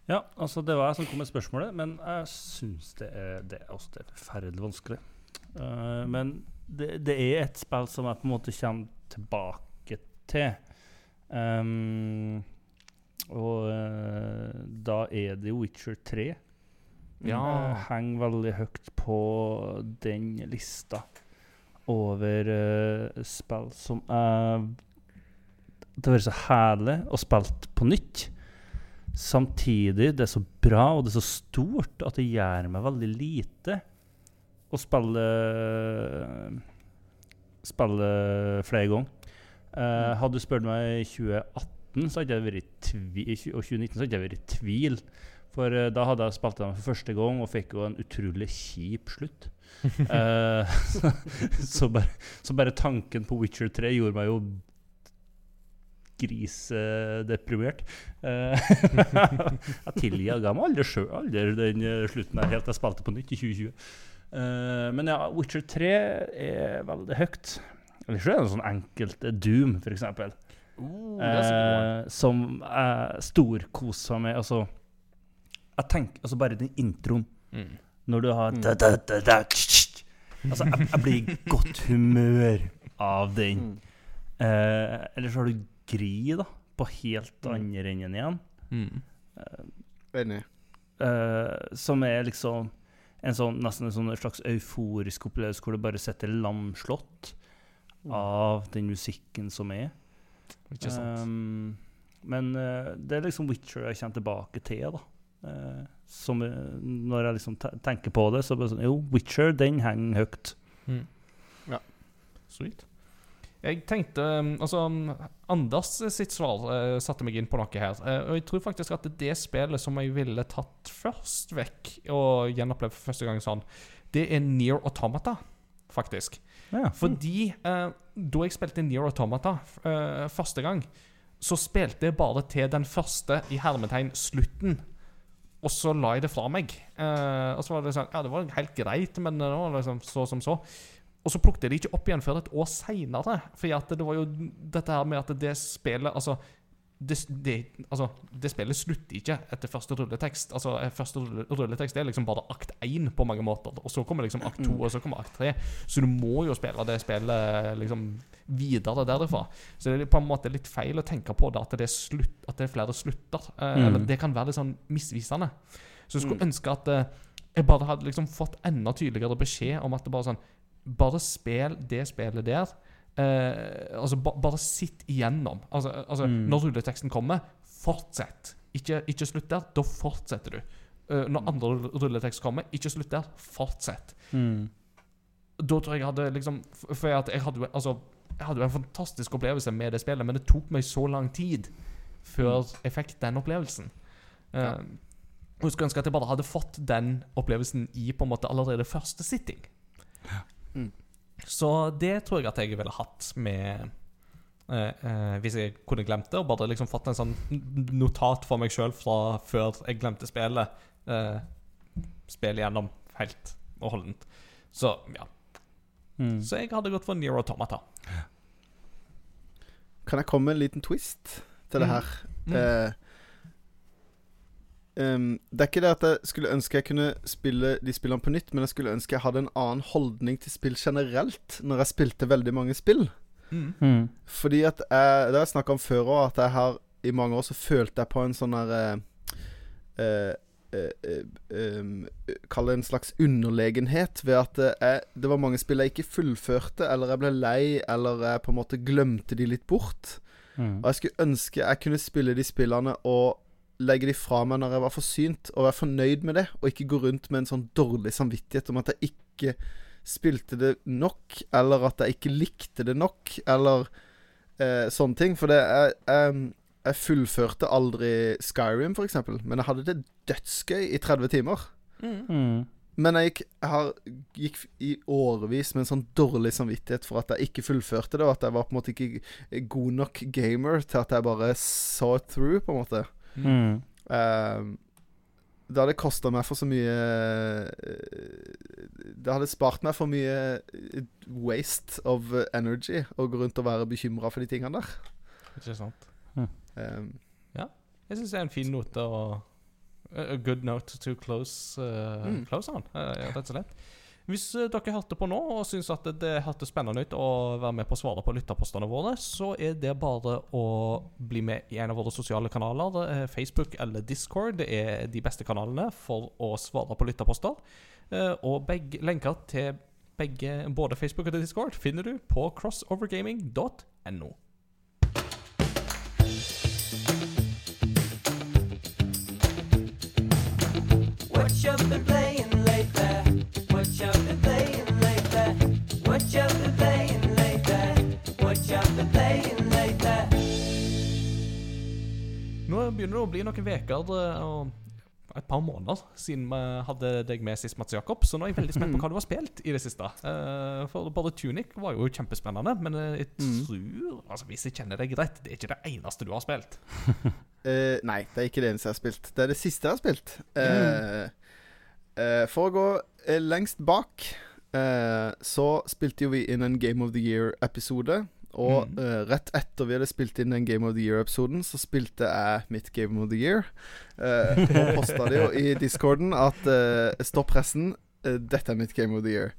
Ja, altså det var jeg som kom med spørsmålet, men jeg syns det er Det er også det er forferdelig vanskelig. Uh, men det, det er et spill som jeg på en måte kommer tilbake til. Um, og uh, da er det jo Witcher 3. Ja. Eh, henger veldig høyt på den lista over uh, spill som er Det har vært så herlig å spille på nytt. Samtidig, det er så bra og det er så stort at det gjør meg veldig lite å spille Spille flere ganger. Uh, hadde du spurt meg i 2018 så hadde jeg vært i tvil, og 2019 så hadde jeg vært i tvil. For uh, da hadde jeg spilt den for første gang og fikk jo en utrolig kjip slutt. Eh, så, så, bare, så bare tanken på Witcher 3 gjorde meg jo grisedeprimert. Uh, jeg tilga meg aldri sjøl aldri den eh, slutten der helt jeg spilte på nytt i 2020. Uh, men ja, Witcher 3 er veldig høyt. Eller så er det en sånn enkelt eh, Doom, eksempel. Uh. Eh, som jeg storkoser med. Altså, jeg tenker altså bare den introen Mm. Når du har da, da, da, da, tsk, tsk. Altså, jeg, jeg blir i godt humør av den. Eh, eller så har du Gri, da, på helt andre enden igjen. Mm. Enig. Eh, som er liksom en sånn, nesten en sånn slags euforisk opplevelse hvor du bare sitter lamslått av den musikken som er. Ikke sant. Um, men eh, det er liksom Witcher jeg kommer tilbake til. da Eh, som, eh, Når jeg liksom tenker på det, så bare sånn Jo, Witcher, den henger høyt. Sweet. Jeg tenkte um, Altså, um, Anders sitt svar uh, satte meg inn på noe her. Uh, og jeg tror faktisk at det spillet som jeg ville tatt først vekk og gjenopplevd for første gang sånn, det er Near Automata, faktisk. Ja. Fordi uh, da jeg spilte Near Automata eh, første gang, så spilte jeg bare til den første i hermetegn slutten. Og så la jeg det fra meg. Eh, og så var det sånn Ja, det var helt greit, men det var liksom så som så. Og så plukket jeg det ikke opp igjen før et år seinere. For det var jo dette her med at det spillet Altså, det, det, altså, det spillet slutter ikke etter første rulletekst. Altså, eh, Første rulletekst er liksom bare akt én på mange måter. Og så kommer liksom akt to, og så kommer akt tre. Så du må jo spille det spillet liksom videre derifra. Så det er på en måte litt feil å tenke på det at det er, slutt, at det er flere slutter. Eh, Mm. Eller det kan være litt sånn misvisende. Så jeg skulle Mm. ønske at eh, jeg bare hadde liksom fått enda tydeligere beskjed om at det bare sånn Bare spill det spillet der. Eh, altså ba, Bare sitt igjennom. Altså, altså Mm. Når rulleteksten kommer, fortsett. Ikke, ikke slutt der. Da fortsetter du. Uh, når andre rull- rulletekst kommer, ikke slutt der. Fortsett. Mm. Da tror jeg jeg hadde liksom For at jeg hadde jo altså, jeg hadde jo en fantastisk opplevelse med det spillet, men det tok meg så lang tid før jeg fikk den opplevelsen. Eh, Ja. jeg skulle ønske at jeg bare hadde fått den opplevelsen i på en måte allerede første sitting. Mm. Så det tror jeg at jeg ville hatt med eh, eh, Hvis jeg kunne glemt det, og bare liksom fått en sånn notat for meg sjøl fra før jeg glemte spillet. Eh, spillet gjennom helt og holdent. Så ja. Mm. Så jeg hadde gått for Near Automata. Kan jeg komme med en liten twist til det Mm. her? Mm. Eh, ehm, det er ikke det at jeg skulle ønske jeg kunne spille de spillene på nytt, men jeg skulle ønske jeg hadde en annen holdning til spill generelt når jeg spilte veldig mange spill. Mm. Mm. Fordi at jeg, Det har jeg snakka om før òg, at jeg har i mange år så følte jeg på en sånn der eh, eh, eh, um, Kall det en slags underlegenhet ved at eh, jeg, det var mange spill jeg ikke fullførte, eller jeg ble lei, eller jeg på en måte glemte de litt bort. Mm. Og jeg skulle ønske jeg kunne spille de spillene og legge de fra meg når jeg var forsynt, og være fornøyd med det, og ikke gå rundt med en sånn dårlig samvittighet om at jeg ikke spilte det nok, eller at jeg ikke likte det nok, eller eh, sånne ting. For det jeg, jeg, jeg fullførte aldri Skyrim, for eksempel, men jeg hadde det dødsgøy i 30 timer. Mm. Mm. Men jeg gikk, jeg har, gikk i årevis med en sånn dårlig samvittighet for at jeg ikke fullførte det, og at jeg var på en måte ikke god nok gamer til at jeg bare saw it through, på en måte. Mm. Uh, det hadde kosta meg for så mye eh, Det hadde spart meg for mye eh, waste of energy å gå rundt og være bekymra for de tingene der. Ikke sant? Ja, Jeg syns det er en fin note å A good note to close, uh, Mm. close on, uh, rett og slett. Hvis uh, dere hørte på nå og syns at det, hørtes spennende ut å være med på å svare på lytterpostene våre, så er det bare å bli med i en av våre sosiale kanaler. eh, Facebook eller Discord det er de beste kanalene for å svare på lytterposter. Eh, og begge lenker til begge, både Facebook og Discord finner du på crossovergaming.no. What you been playing begynner det å bli noen uker og et par måneder siden vi hadde deg med sist, Mats Jakob. Så nå er jeg veldig spent på hva du har spilt i det siste. Eh, for både Tunic var jo kjempespennende, men eh, jeg Mm. tror altså Hvis jeg kjenner deg rett, det er ikke det eneste du har spilt. uh, nei, det er ikke det eneste jeg har spilt. Det er det siste jeg har spilt. Uh, eh, for å gå eh, lengst bak, eh, så spilte jo vi inn en Game of the Year-episode. Og Mm. uh, rett etter vi hadde spilt inn den Game of the Year-episoden, så spilte jeg mitt Game of the Year. Uh, og posta det jo i discorden at uh, Stopp pressen, uh, dette er mitt Game of the Year.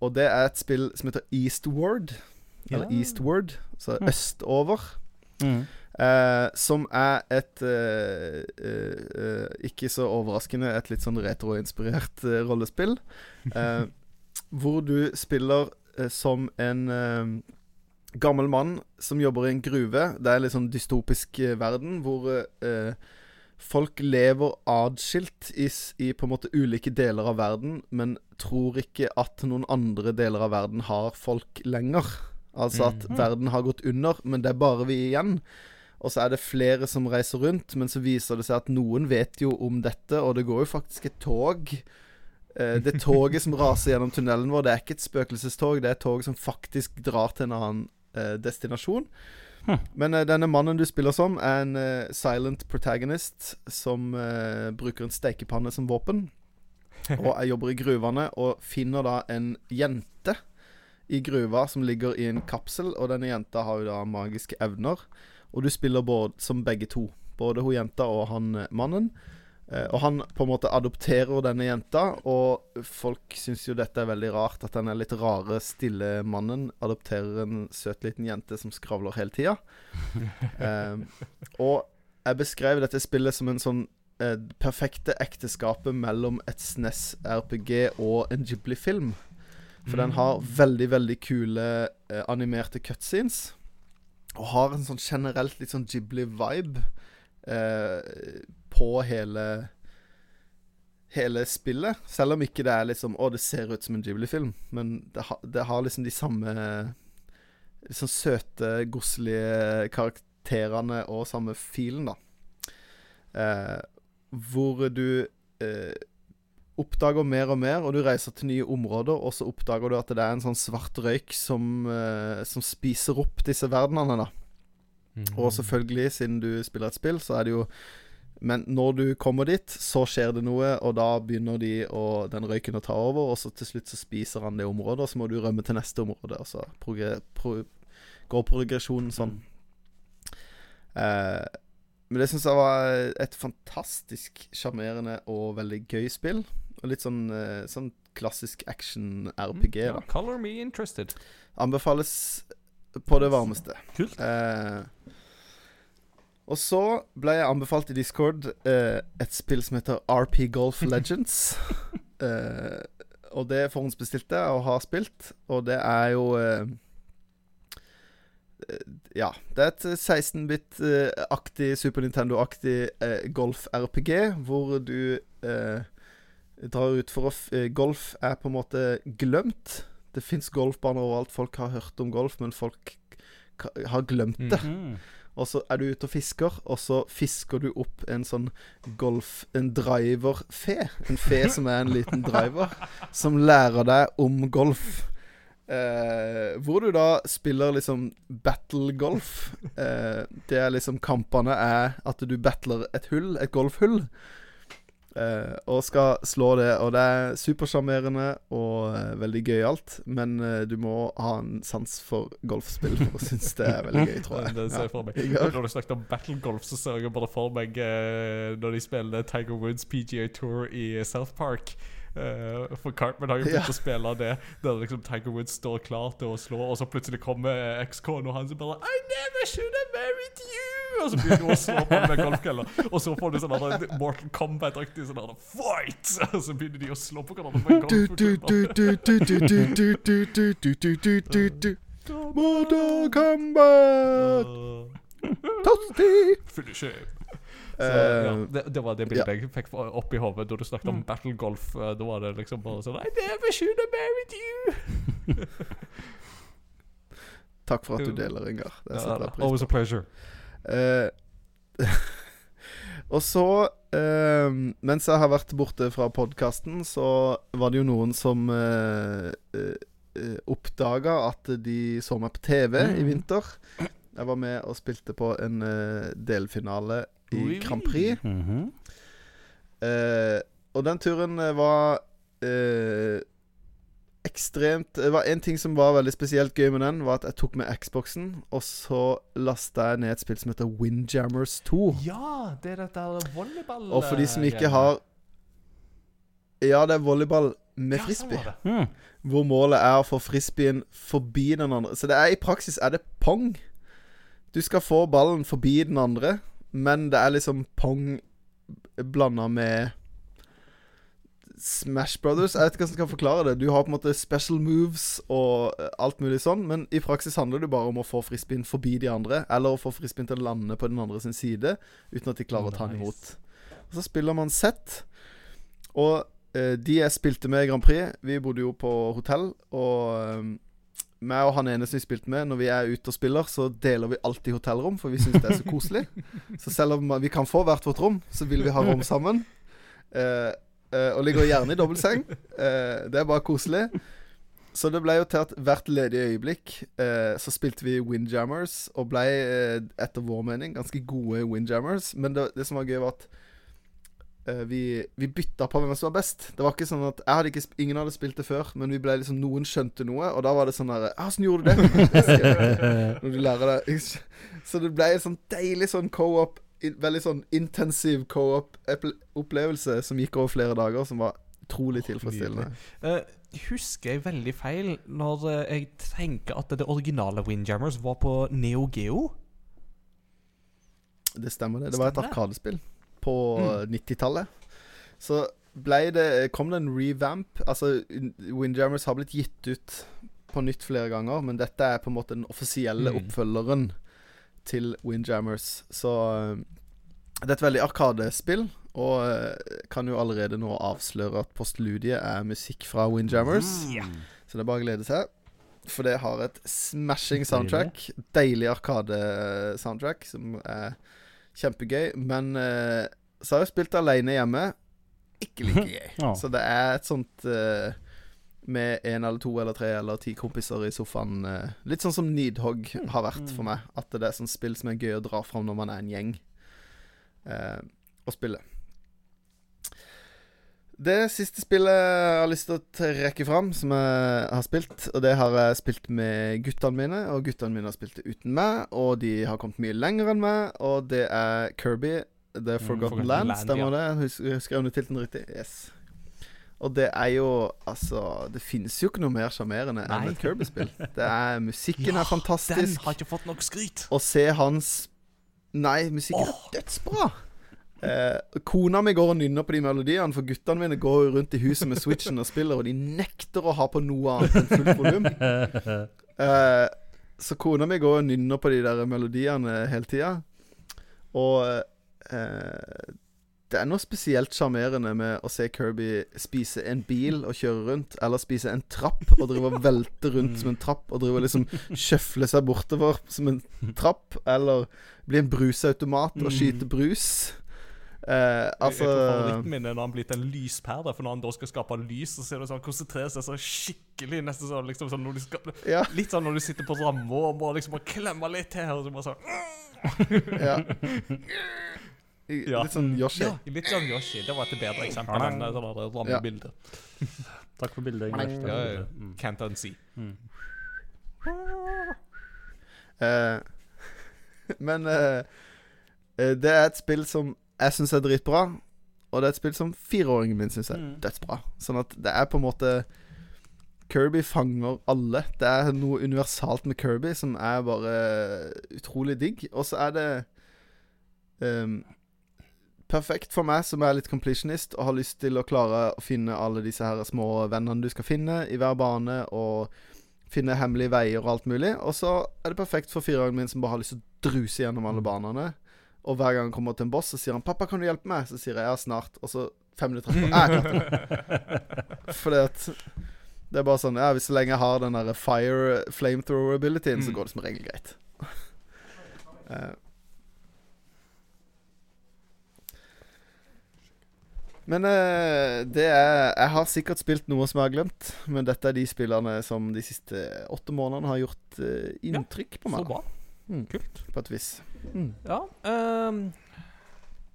Og det er et spill som heter Eastward. Eller Eastward, så Mm. østover. Mm. Som er et Ikke så overraskende et litt sånn retroinspirert rollespill. Hvor du spiller som en gammel mann som jobber i en gruve. Det er en litt sånn dystopisk eh, verden hvor eh, folk lever adskilt i, i på en måte ulike deler av verden, men tror ikke at noen andre deler av verden har folk lenger. Altså at Mm. verden har gått under, men det er bare vi igjen. Og så er det flere som reiser rundt, men så viser det seg at noen vet jo om dette, og det går jo faktisk et tog. Eh, det toget som raser gjennom tunnelen vår, det er ikke et spøkelsestog, det er et tog som faktisk drar til en annen destinasjon. Hm. Men eh, denne mannen du spiller som, er en eh, silent protagonist som eh, bruker en stekepanne som våpen. Og jeg jobber i gruvene og finner da en jente i gruva som ligger i en kapsel, og denne jenta har jo da magiske evner. Og du spiller både, som begge to. Både hun jenta og han eh, mannen. Eh, og han på en måte adopterer denne jenta, og folk syns jo dette er veldig rart. At den er litt rare, stille mannen adopterer en søt liten jente som skravler hele tida. eh, og jeg beskrev dette spillet som en sånn eh, perfekte ekteskapet mellom et SNES-RPG og en Ghibli-film. For den har veldig, veldig kule eh, animerte cutscenes. Og har en sånn generelt litt sånn Ghibli-vibe eh, på hele Hele spillet. Selv om ikke det er liksom Å, det ser ut som en Ghibli-film. Men det, ha, det har liksom de samme liksom søte, godslige karakterene og samme filen, da. Eh, hvor du eh, oppdager mer og mer, og du reiser til nye områder, og så oppdager du at det er en sånn svart røyk som, eh, som spiser opp disse verdenene, da. Mm. Og selvfølgelig, siden du spiller et spill, så er det jo Men når du kommer dit, så skjer det noe, og da begynner de å, den røyken å ta over, og så til slutt så spiser han det området, og så må du rømme til neste område, og så progre, pro, går progresjonen sånn. Eh, men det syns jeg var et fantastisk sjarmerende og veldig gøy spill. Og litt sånn, eh, sånn klassisk action-RPG, Ja, color me interested. Anbefales på det varmeste. Kult. Eh, og så ble jeg anbefalt i Discord eh, et spill som heter RP Golf Legends. eh, og det forhåndsbestilte jeg og har spilt, og det er jo eh, eh, Ja. Det er et 16-bit-aktig, Super Nintendo-aktig eh, golf-RPG, hvor du eh, drar ut for å eh, Golf er på en måte glemt. Det fins golfbaner overalt. Folk har hørt om golf, men folk har glemt det. Mm. Og så er du ute og fisker, og så fisker du opp en sånn golf... En driver-fe. En fe som er en liten driver, som lærer deg om golf. Eh, hvor du da spiller liksom battle golf. Eh, det er liksom Kampene er at du battler et hull, et golfhull. Eh, og skal slå det. Og det er supersjarmerende og uh, veldig gøyalt. Men uh, du må ha en sans for golfspill for å synes det er veldig gøy, tror jeg. Det ser jeg for meg. Ja. Når du snakket om battlegolf, så ser jeg bare for meg uh, når de spiller Tiger Woods PGA Tour i South Park. Uh, for Cartman har jo begynt ja. å spille det der liksom Tiger Woods står klar til å slå, og så plutselig kommer ekskonen og han som bare I never should have married you! Og så begynner hun å slå på med golfkølla, og så får du sånn Mortal Kombat-aktig sånn Fight! Og så begynner de å slå på hverandre med golfkølla. Mortal Kombat! Tosti! Finish him. Så, ja, Eh, det, det var det bildet jeg fikk opp i hodet da du snakket om battlegolf. Eh, Da var det liksom bare sånn I never should have married you! Takk for at du deler, Ingar. Det setter jeg ja, pris always a pleasure. Uh, og så, uh, mens jeg har vært borte fra podkasten, så var det jo noen som uh, oppdaga at de så meg på TV i Mm. vinter. Jeg var med og spilte på en delfinale i oui, Grand Prix. Mhm. Eh, og den turen eh, var eh, ekstremt Det var en ting som var veldig spesielt gøy med den, var at jeg tok med Xboxen, og så lasta jeg ned et spill som heter Windjammers 2. Ja, det er dette volleyball... Og for de som ikke har Ja, det er volleyball med Ja, sånn frisbee. Mm. Hvor målet er å få frisbeen forbi den andre. Så det er i praksis er det pong. Du skal få ballen forbi den andre, men det er liksom pong blanda med Smash Brothers. Jeg vet ikke hvordan jeg skal forklare det. Du har på en måte special moves og eh, alt mulig sånn, men i praksis handler det bare om å få frisbeen forbi de andre, eller å få frisbeen til å lande på den andre sin side uten at de klarer å ta den imot. Og så spiller man sett, og eh, de jeg spilte med i Grand Prix Vi bodde jo på hotell, og eh, meg og han ene som vi spilte med, når vi er ute og spiller, så deler vi alltid hotellrom, for vi syns det er så koselig. Så selv om vi kan få hvert vårt rom, så vil vi ha rom sammen. Eh, eh, og ligger gjerne i dobbeltseng. Eh, det er bare koselig. Så det ble jo til at hvert ledige øyeblikk eh, så spilte vi Windjammers, og ble, eh, etter vår mening, ganske gode Windjammers. Men det, det som var gøy, var at vi, vi bytta på hvem som var best. Det var ikke sånn at hadde ikke, Ingen hadde spilt det før, men vi ble liksom noen skjønte noe, og da var det sånn der åssen gjorde du det? Når du lærer det. Så det ble en sånn deilig sånn co-op, veldig sånn intensiv co-op-opplevelse som gikk over flere dager, som var utrolig tilfredsstillende. Uh, husker jeg veldig feil når eh, jeg tenker at det originale Windjammers var på Neo Geo? Det stemmer, det. Det var et arkadespill på Mm. 90-tallet. Så det kom det en revamp. Altså, Windjammers har blitt gitt ut på nytt flere ganger, men dette er på en måte den offisielle Mm. oppfølgeren til Windjammers. Så eh, det er et veldig arkadespill, og eh, kan jo allerede nå avsløre at postludiet er musikk fra Windjammers. Så det er bare å glede seg. For det har et smashing soundtrack. Deilig Arkade-soundtrack som er kjempegøy. Men eh, så har jeg spilt alene hjemme. Ikke like gøy. Ja. Så det er et sånt uh, med én eller to eller tre eller ti kompiser i sofaen. uh, litt sånn som Nidhogg har vært for meg. At det er sånn spill som er gøy å dra fram når man er en gjeng uh, og spille. Det siste spillet jeg har lyst til å trekke fram, som jeg har spilt, og det har jeg spilt med guttene mine, og guttene mine har spilt det uten meg, og de har kommet mye lenger enn meg, og det er Kirby The Forgotten Forgotten Land. Stemmer det? Skrev du skrev den tittelen riktig. Yes. Og det er jo Altså, det finnes jo ikke noe mer sjarmerende enn et Kirby-spill. Det er Musikken Ja, er fantastisk. Den har ikke fått nok skryt. Å se hans Nei, musikken er dødsbra. Eh, kona mi går og nynner på de melodiene, for guttene mine går jo rundt i huset med Switchen og spiller, og de nekter å ha på noe annet enn fullt volum. Eh, så kona mi går og nynner på de der melodiene hele tida. Og eh, det er noe spesielt sjarmerende med å se Kirby spise en bil og kjøre rundt, eller spise en trapp og drive og velte rundt som en trapp, og drive og liksom sjøfle seg bortover som en trapp, eller bli en brusautomat og skyte brus. Eh, altså jeg tror Favoritten min er når han blir til en lyspære. For når han da skal skape lys, så ser du sånn konsentrerer seg så skikkelig. Nesten sånn, liksom, sånn når du skal, Ja. Litt sånn når du sitter på ramma og må liksom klemme litt til. Og så bare sånn ja. I- Ja. Litt sånn Yoshi. Ja, litt sånn Yoshi. Det var et bedre eksempel enn det sånn der rammebilde. Takk for bildet. Takk for Ja, ja. bildet. Mm. Can't unsee. Eh, men eh, eh, det er et spill som jeg syns er dritbra. Og det er et spill som fireåringen min syns er Mm. dødsbra. Sånn at det er på en måte Kirby fanger alle. Det er noe universalt med Kirby som er bare utrolig digg. Og så er det ehm, perfekt for meg som er litt completionist og har lyst til å klare å finne alle disse her små vennene du skal finne i hver bane, og finne hemmelige veier og alt mulig. Og så er det perfekt for fireåringen min som bare har lyst til å druse gjennom alle banene. Og hver gang han kommer til en boss, så sier han 'Pappa, kan du hjelpe meg?' Så sier jeg 'Ja, snart'. Og så fem minutter etterpå er. Fordi at det er bare sånn Ja, hvis så lenge jeg har den der fire flamethrower-abilityen, så Mm. går det som regel greit. Eh. Men eh, det er Jeg har sikkert spilt noe som jeg har glemt, men dette er de spillerne som de siste åtte månedene har gjort eh, inntrykk på meg. Så bra. Mm. Kult. På et vis. Ja. Um,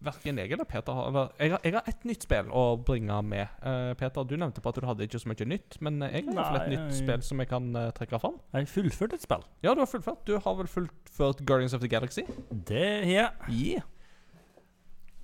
Verken jeg eller Peter har jeg, har jeg har ett nytt spill å bringe med. Uh, Peter, du nevnte på at du hadde ikke så mye nytt, men jeg har iallfall et nytt jeg- spill som jeg kan uh, trekke fram. Jeg har fullført et spill. Ja, du har fullført. Du har vel fullført Guardians of the Galaxy? Det har jeg. Yeah.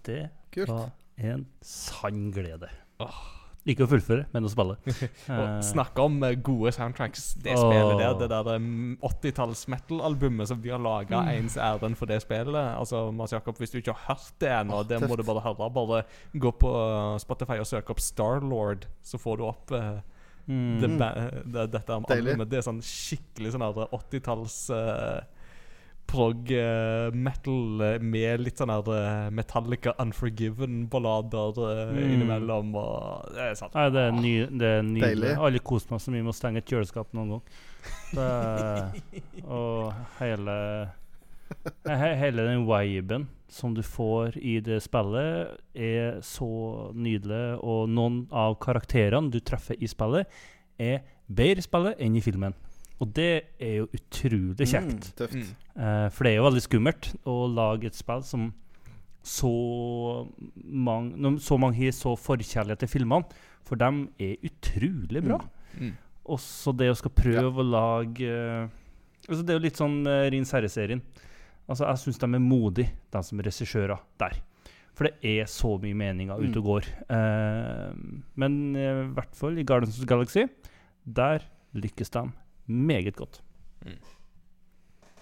Det Kult. var en sann glede. Oh. Ikke å fullføre, men å spille. Og Eh, snakke om eh, gode soundtracks. Det spillet der, det der mm, 80-talls metal-albumet som de har laga Mm. ens ærend for det spillet. Altså, Mads Jakob, hvis du ikke har hørt det ennå, oh, det må du bare høre. Bare gå på eh, Spotify og søk opp Starlord, så får du opp uh, mm, det, det, dette albumet. Det er sånn skikkelig sånn 80-talls eh, prog eh, metal eh, med litt sånn her eh, Metallica Unforgiven-ballader Mm. innimellom. Og det er sånn Nei, det er, ny, det er nydelig. Deilig. Alle koser meg så mye med å stenge et kjøleskap noen gang. Det, og hele Hele den viben som du får i det spillet, er så nydelig. Og noen av karakterene du treffer i spillet, er bedre i spillet enn i filmen. Og det er jo utrolig kjekt. Mm, tøft. Mm. Eh, for det er jo veldig skummelt å lage et spill som så mange, når så mange har så forkjærlighet til filmene, for de er utrolig bra. Mm. Også det å skal prøve å lage uh, altså Det er jo litt sånn uh, Rins herre-serien. Altså, jeg syns de er modige, de som er regissører der. For det er så mye meninger ute og går. Uh, men eh, i hvert fall i Guardians of the Galaxy, der lykkes de meget godt.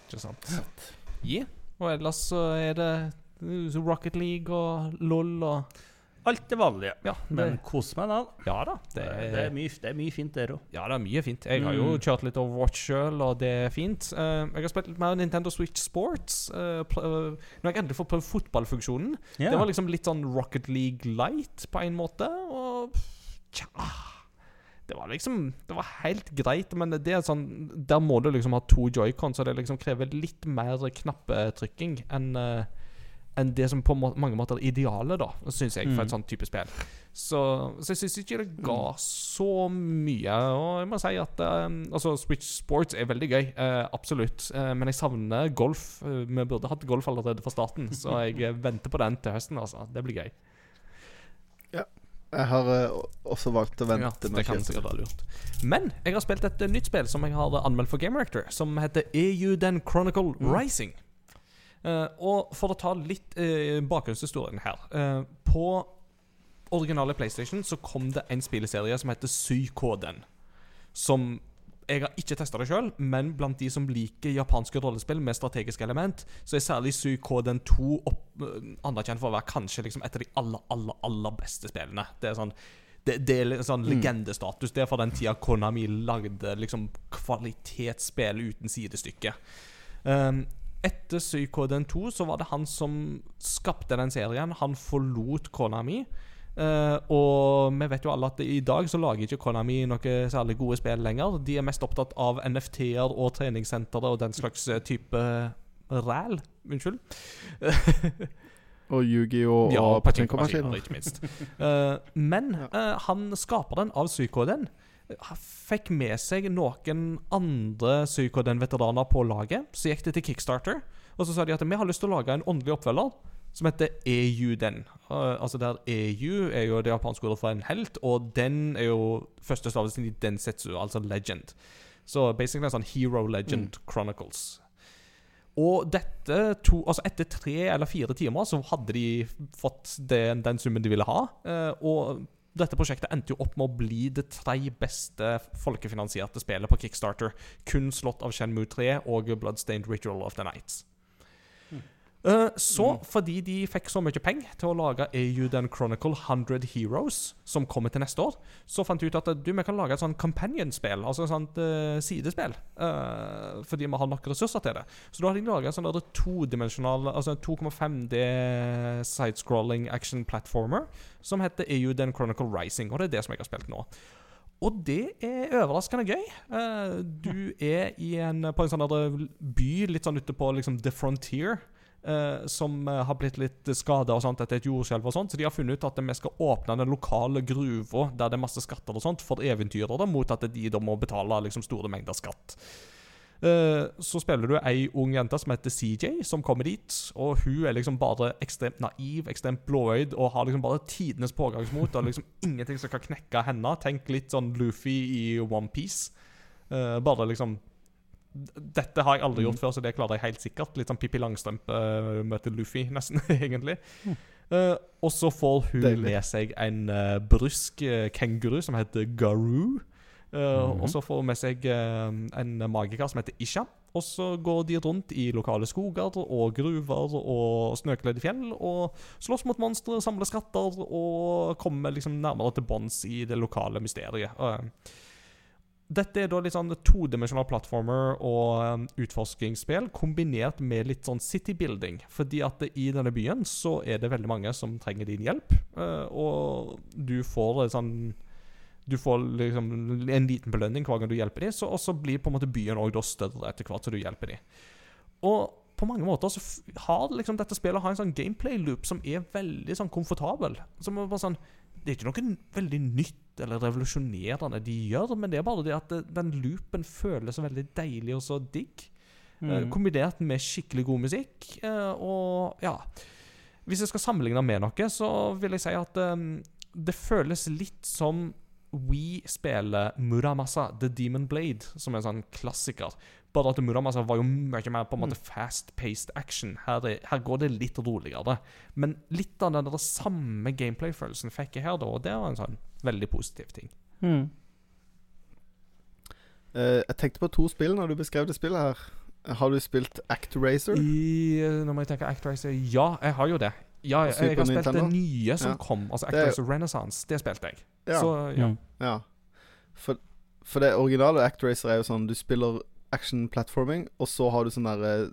Ikke sant. Ja. Og ellers så er det Rocket League og LOL og Alt det vanlige. Ja, Men kos meg, da. ja da. Det er, det, er, mye, det er mye fint der òg. ja, det er mye fint. Jeg har jo Mm. kjørt litt Overwatch sjøl, og det er fint. Eh, jeg har spilt litt mer Nintendo Switch Sports. eh, eh, når jeg endelig får prøvd fotballfunksjonen. Ja. Det var liksom litt sånn Rocket League light på en måte, og tja Det var liksom Det var helt greit, men det er sånn Der må du liksom ha to joycon, så det liksom krever litt mer knappetrykking enn eh, enn det som på må mange måter er idealet, da, syns jeg, for et sånn sånt type spill. Så, så jeg syns ikke det ga så mye. Og jeg må si at eh, Altså, Switch Sports er veldig gøy, uh, absolutt. Uh, men jeg savner golf. Uh, vi burde hatt golf allerede fra starten, så jeg venter på den til høsten, altså. Det blir gøy. Jeg har uh, også valgt å vente Ja, det kan sikkert være lurt. Men jeg har spilt et eh, nytt spill som jeg har anmeldt for Game Rector, som heter EU Den Chronicle Rising. Uh, og for å ta litt uh, bakgrunnshistorien her eh, På originale PlayStation så kom det en spilleserie som heter Sykoden. Som jeg har ikke testa det sjøl, men blant de som liker japanske rollespill med strategiske element, så er særlig Suikoden 2 opp, eh, anerkjent for å være kanskje liksom et av de aller, aller, aller beste spillene. Det er sånn det, det er sånn legendestatus. Det er fra den tida Konami lagde liksom kvalitetsspill uten sidestykke. Um, etter Psykoden 2 så var det han som skapte den serien. Han forlot Konami. Eh, og vi vet jo alle at i dag så lager ikke Konami noe særlig gode spill lenger. De er mest opptatt av NFT-er og treningssentre og den slags eh, type ræl. Unnskyld. Og Yu-Gi-Oh! Ja, og pachinko-maskiner, ikke minst. Uh, men uh, han skaperen av Psykoden eh, fikk med seg noen andre Psykoden-veteraner på laget. Så gikk det til Kickstarter, og så sa de at vi har lyst til å lage en åndelig oppfølger som heter EU-den. Eh, altså der EU er jo det japanske ordet for en helt, og den er jo første stavelsen i densetsu, altså legend. Så basically en sånn Hero Legend Chronicles. Og dette to, altså etter tre eller fire timer så hadde de fått den, den summen de ville ha. Uh, og dette prosjektet endte jo opp med å bli det tre beste folkefinansierte spillet på Kickstarter. Kun slått av Shenmue 3 og Bloodstained Ritual of the Night. Eh, så, fordi de fikk så mye penger til å lage EU Den Chronicle 100 Heroes, som kommer til neste år, så fant de ut at eh, du, vi kan lage et sånn companion-spill, altså et sånt uh, sidespill, uh, fordi vi har nok ressurser til det. Så da har de laga en sånn todimensjonal, altså 2,5D sidescrolling action platformer, som heter EU Den Chronicle Rising, og det er det som jeg har spilt nå. Og det er overraskende gøy. Du er i en, på en sånn by litt sånn ute på liksom The Frontier. Eh, som eh, har blitt litt skada etter et jordskjelv. og sånt, Så de har funnet ut at vi skal åpne den lokale gruva der det er masse skatter og sånt for eventyrere, mot at de da må betale liksom store mengder skatt. Eh, så spiller du ei ung jente som heter CJ, som kommer dit. Og hun er liksom bare ekstremt naiv, ekstremt blåøyd og har liksom bare tidenes pågangsmot. Og liksom ingenting som kan knekke henne. Tenk litt sånn Luffy i OnePiece. Bare liksom Dette har jeg aldri gjort før, så det klarer jeg helt sikkert. Litt sånn Pippi Langstrømpe uh, møter Luffy, nesten, egentlig. Uh, og så får hun Deilig. med seg en uh, brysk eh, kenguru som heter Garoo. -hmm. Og så får hun med seg en magiker som heter Isha. Og så går de rundt i lokale skoger og gruver og snøkledde fjell og slåss mot monstre, samler skatter og kommer liksom nærmere til bunns i det lokale mysteriet. Eh, dette er da litt sånn todimensjonal plattformer og um, utforskingsspill kombinert med litt sånn citybuilding. Fordi at i denne byen så er det veldig mange som trenger din hjelp, eh, og du får sånn du får liksom en liten belønning hver gang du hjelper dem, og så blir på en måte byen også større etter hvert som du hjelper dem. Og på mange måter så har liksom dette spillet har en sånn gameplay-loop som er veldig sånn komfortabel. Som er bare sånn Det er ikke noe veldig nytt eller revolusjonerende de gjør, men det er bare det at det, den loopen føles så veldig deilig og så digg. Eh, Mm. kombinert med skikkelig god musikk. eh, og ja Hvis jeg skal sammenligne med noe, så vil jeg si at det føles litt som We spiller Muramasa The Demon Blade, som er en sånn klassiker. Bare at Muramasa var jo mye mer på en måte fast-paced action. Her, er, her går det litt roligere. Men litt av den der samme gameplay-følelsen fikk jeg her, da, og det var en sånn veldig positiv ting. Mm. Uh, jeg tenkte på to spill når du beskrev det spillet her. Har du spilt ActRacer? I, eh, nå må jeg tenke Actracer Ja, jeg har jo det. Ja, jeg, jeg har spilt det nye som Ja. kom. Altså Det of Renaissance. Det spilte jeg. Ja. Så ja. Ja. For, for det originale ActRacer er jo sånn Du spiller action platforming, og så har du sånn der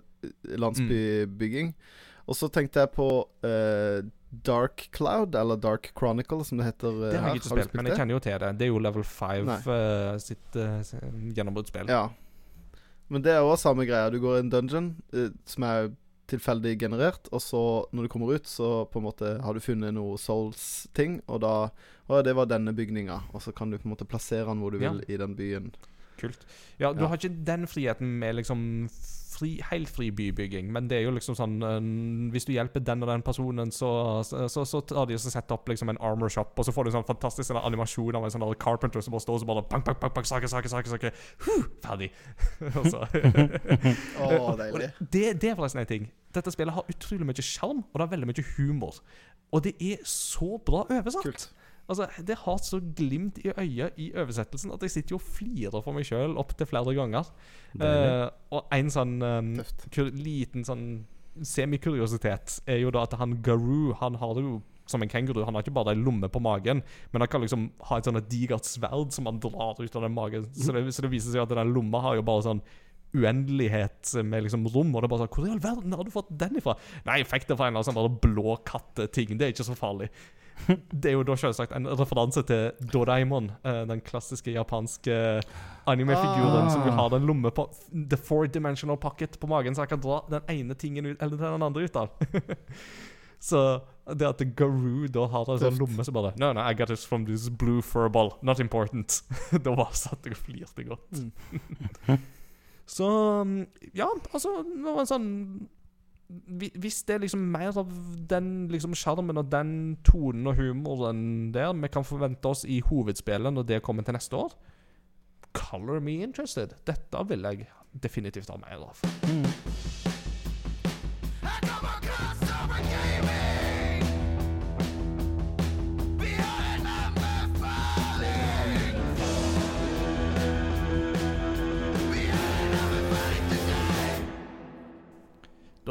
landsbybygging. Mm. Og så tenkte jeg på uh, Dark Cloud, eller Dark Chronicle, som det heter eh, Det har jeg ikke spilt, men jeg kjenner jo til det. Det er jo Level 5 Nei. eh, sitt uh, gjennombruddsspill. Ja. Men det er også samme greia. Du går i en dungeon uh, som er tilfeldig generert, og så når du kommer ut, så på en måte har du funnet noe Souls-ting, og da Å, det var denne bygninga, og så kan du på en måte plassere den hvor du Ja. vil i den byen. Kult. Ja, du Ja. har ikke den friheten med liksom fri, helt fri bybygging, men det er jo liksom sånn Hvis du hjelper den og den personen, så, så, så, tar de og setter opp liksom en armor shop, og så får du en sånn fantastisk sånn animasjon av en sånn carpenter som bare står og så bare bang, bang, bang, bang, saker, saker, saker, saker. Huh, ferdig. Å, deilig. det, det er forresten en ting. Dette spillet har utrolig mye sjarm, og det har veldig mye humor. Og det er så bra oversatt. Kult. Altså, Det har så glimt i øyet i oversettelsen at jeg sitter jo og flirer for meg sjøl opptil flere ganger. Eh, og en sånn um, liten sånn semikuriositet er jo da at han Garoo Han har det jo som en kenguru. Han har ikke bare ei lomme på magen, men han kan liksom ha et sånn digert sverd som han drar ut av den magen. Så det, så det viser seg at den lomma har jo bare sånn uendelighet med liksom rom. Og det er bare sånn Hvor i all verden har du fått den ifra? Nei, jeg fikk det fra en eller annen sånn blå katteting. Det er ikke så farlig. Det er jo da selvsagt en referanse til Doraemon, eh, den klassiske japanske animefiguren Ah. som har den lomme på The four dimensional pocket på magen, så jeg kan dra den ene tingen ut eller den andre ut av. så det at Garoo da har en sånn lomme som bare No, no, I got it from this blue furball. Not important. da bare satt jeg og flirte godt. så mm, ja, altså Det var en sånn Hvis det er liksom mer av den liksom sjarmen og den tonen og humoren der vi kan forvente oss i hovedspillet når det kommer til neste år Color me interested. Dette vil jeg definitivt ha mer av.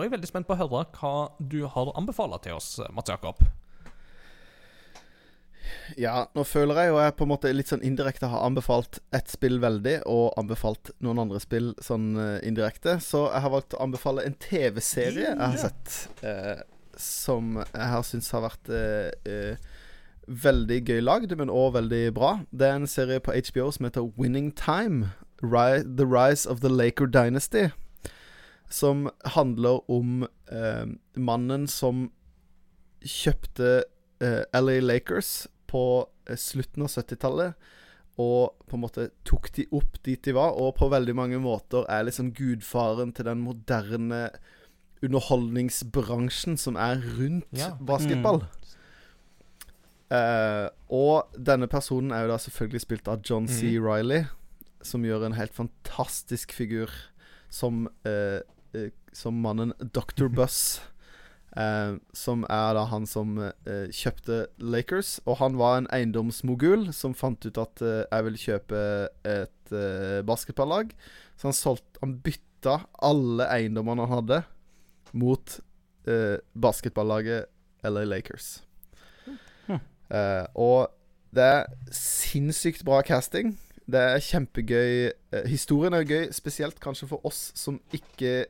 er jeg veldig spent på å høre hva du har anbefalt til oss, Mats Jakob. Ja, nå føler jeg jo jeg på en måte litt sånn indirekte har anbefalt ett spill veldig, og anbefalt noen andre spill sånn eh, indirekte. Så jeg har valgt å anbefale en TV-serie jeg har sett, eh, som jeg har syntes har vært eh, eh, veldig gøy lagd, men òg veldig bra. Det er en serie på HBO som heter Winning Time. The Rise of the Laker Dynasty. Som handler om eh, mannen som kjøpte eh, LA Lakers på eh, slutten av 70-tallet. Og på en måte tok de opp dit de var, og på veldig mange måter er liksom gudfaren til den moderne underholdningsbransjen som er rundt Ja. basketball. Eh, og denne personen er jo da selvfølgelig spilt av John C. Riley, som gjør en helt fantastisk figur som, eh, som mannen Dr. Buss. Eh, som er da han som eh, kjøpte Lakers. Og han var en eiendomsmogul som fant ut at eh, jeg ville kjøpe et eh, basketballag. Så han, solgt, han bytta alle eiendommene han hadde, mot eh, basketballaget LA Lakers. Eh, og det er sinnssykt bra casting. Det er kjempegøy. Eh, historien er gøy, spesielt kanskje for oss som ikke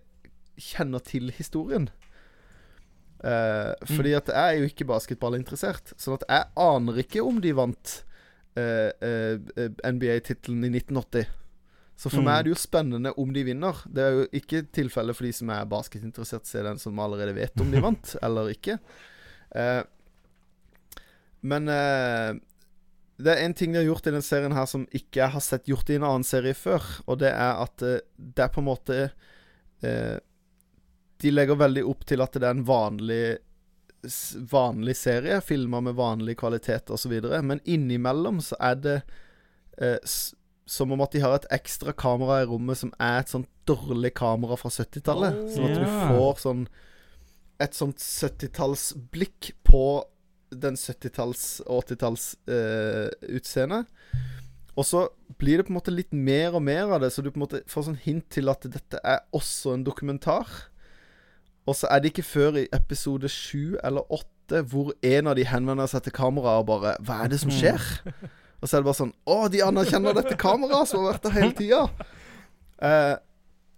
kjenner til historien. Uh, fordi at jeg er jo ikke basketballinteressert. Sånn at jeg aner ikke om de vant uh, uh, NBA-tittelen i 1980. Så for Mm. meg er det jo spennende om de vinner. Det er jo ikke tilfellet for de som er basketinteressert, se den som allerede vet om de vant eller ikke. Eh, men eh, det er en ting de har gjort i denne serien her som ikke jeg har sett gjort i en annen serie før, og det er at eh, det er på en måte eh, De legger veldig opp til at det er en vanlig vanlig serie, filmer med vanlig kvalitet osv., men innimellom så er det eh, som om at de har et ekstra kamera i rommet som er et sånt dårlig kamera fra 70-tallet. Oh, sånn at du får sånn et sånt 70-tallsblikk på den 70-talls- og 80-talls-utseendet. og så blir det på en måte litt mer og mer av det, så du på en måte får sånn hint til at dette er også en dokumentar. Og så er det ikke før i episode sju eller åtte hvor en av de henvender seg til kameraet og bare Hva er det som skjer? Og så er det bare sånn Å, de anerkjenner dette kameraet som har vært der hele tida. Eh,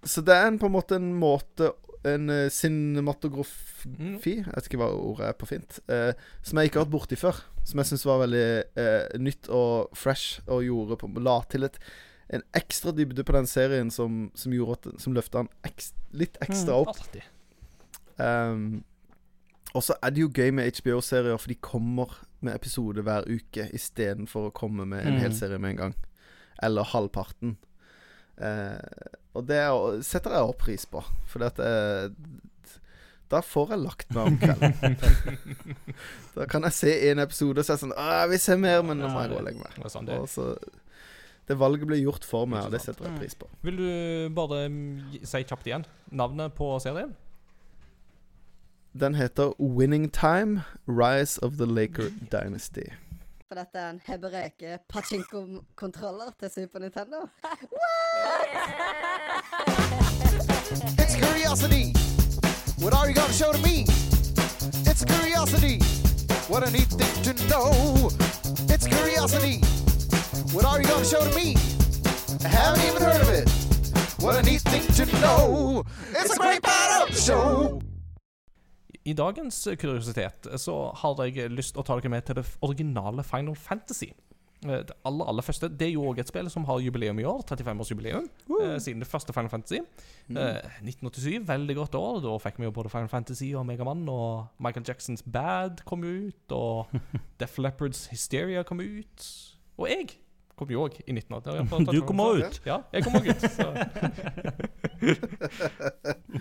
så det er en, på en måte en måte En uh, cinematografi Jeg vet ikke hva ordet er på fint. eh, som jeg ikke har vært borti før. Som jeg syns var veldig eh, nytt og fresh, og gjorde på, la til et en ekstra dybde på den serien som, som gjorde at Som løfta den litt ekstra opp. Artig. Um, og så er det jo gøy med HBO-serier, for de kommer med episode hver uke istedenfor å komme med en Mm. hel serie med en gang. Eller halvparten. Uh, og det er, setter jeg også pris på, for at eh, Da får jeg lagt meg om kvelden. da kan jeg se en episode og så er jeg sånn jeg vil se mer, men nå må jeg gå og legge meg. Det sånn det. Så Det valget ble gjort for meg, og det setter jeg pris på. Vil du bare mm, si kjapt igjen navnet på serien? Den heter Winning Time Rise of the Laker Dynasty. For dette er en hebreke pachinko-kontroller til Super Nintendo. It's curiosity. What are you gonna show to me? It's curiosity. What a neat thing to know. It's curiosity. What are you gonna show to me? I haven't even heard of it. What a neat thing to know. It's a great part of the show. I dagens kuriositet så har jeg lyst å ta dere med til det originale Final Fantasy. Eh, Det aller, aller første Det er jo òg et spill som har jubileum i år. 35-årsjubileum. Eh, siden det første Final Fantasy. Eh, 1987, veldig godt år. Da fikk vi jo både Final Fantasy og Megamann. Og Michael Jacksons Bad kom ut. Og Def Leppards Hysteria kom ut. Og jeg kom jo òg i 1980. Du kom òg ut. Ja, jeg kom òg ut.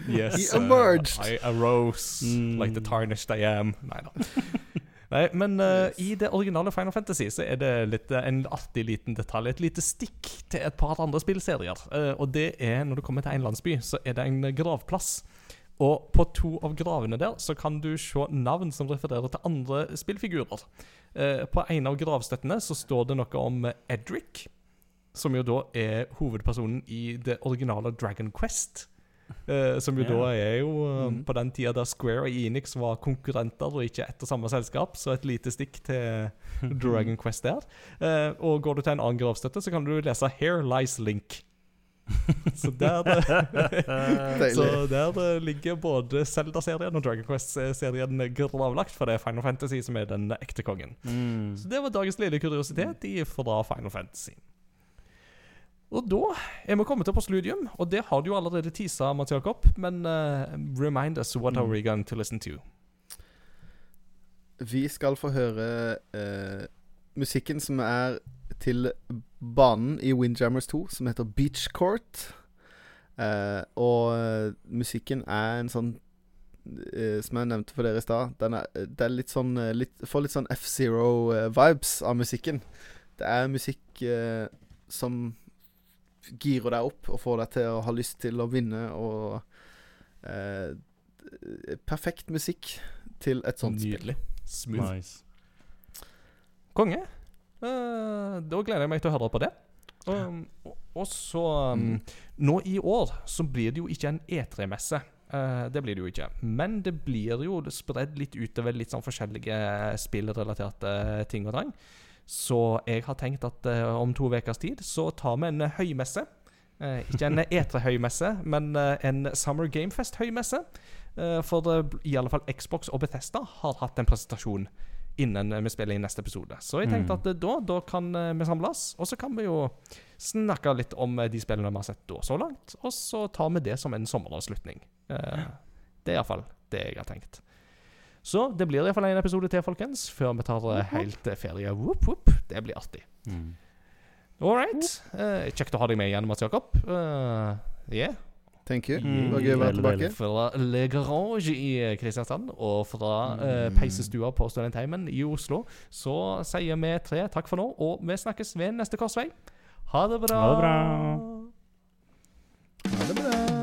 Yes. He emerged. I arose Mm. like the tarnished I am. Nei da. Nei, men eh, i det originale Final Fantasy så er det litt, eh, en artig liten detalj. Et lite stikk til et par andre spillserier. Uh, og det er når du kommer til en landsby, så er det en gravplass. Og på to av gravene der så kan du se navn som refererer til andre spillfigurer. Eh, på en av gravstøttene så står det noe om Edric, som jo da er hovedpersonen i det originale Dragon Quest. Uh, som jo yeah. da er jo uh, mm. på den tida der Square og Enix var konkurrenter og ikke ett og samme selskap, så et lite stikk til Dragon Quest der. Uh, og går du til en annen gravstøtte, så kan du lese 'Here lies Link'. så der det, så der ligger både Zelda-serien og Dragon Quest-serien gravlagt, for det er Final Fantasy som er den ekte kongen. Mm. Så det var dagens lille kuriositet i- fra Final Fantasy. Og da er vi kommet til postludium, og det har du jo allerede tisa, Mats Jakob. Men uh, remind us, what are we going to listen to? Vi skal få høre uh, musikken som er til banen i Windjammers 2, som heter Beach Court. Eh, og eh, musikken er en sånn eh, Som jeg nevnte for dere i stad. den er- Det er litt sånn eh, litt, Får litt sånn F-Zero-vibes av musikken. Det er musikk eh, som girer deg opp og får deg til å ha lyst til å vinne og eh, Perfekt musikk til et sånt spill. Nydelig. Smooth. Nice. Konge. Eh, da gleder jeg meg til å høre på det. Um, og, og så um, Nå i år så blir det jo ikke en E3-messe. Uh, det blir det jo ikke. Men det blir jo spredd litt utover litt sånn forskjellige spillrelaterte ting og tang. Så jeg har tenkt at uh, om to ukers tid så tar vi en høymesse. Ikke en E3-høymesse, men en Summer Gamefest-høymesse. For i alle fall Xbox og Bethesda har hatt en presentasjon innen eh, vi spiller inn neste episode. Så jeg tenkte Mm. at eh, da, da kan eh, vi samles, og så kan vi jo snakke litt om de spillene vi har sett da så langt. Og så tar vi det som en sommeravslutning. Det er iallfall det jeg har tenkt. Så det blir iallfall en episode til, folkens, før vi tar helt ferie. Whoop, whoop. Det blir artig. Mm. All right. Uh, kjekt å ha deg med igjen, Mats Jakob. Uh, yeah. Thank you. Mm. Det var gøy å være tilbake. Fra Le Garage i eh, Kristiansand og fra mm. eh, peisestua på Studentheimen i Oslo så sier vi tre takk for nå, og vi snakkes ved neste korsvei. Ha det bra. Ha det bra. Ha det bra.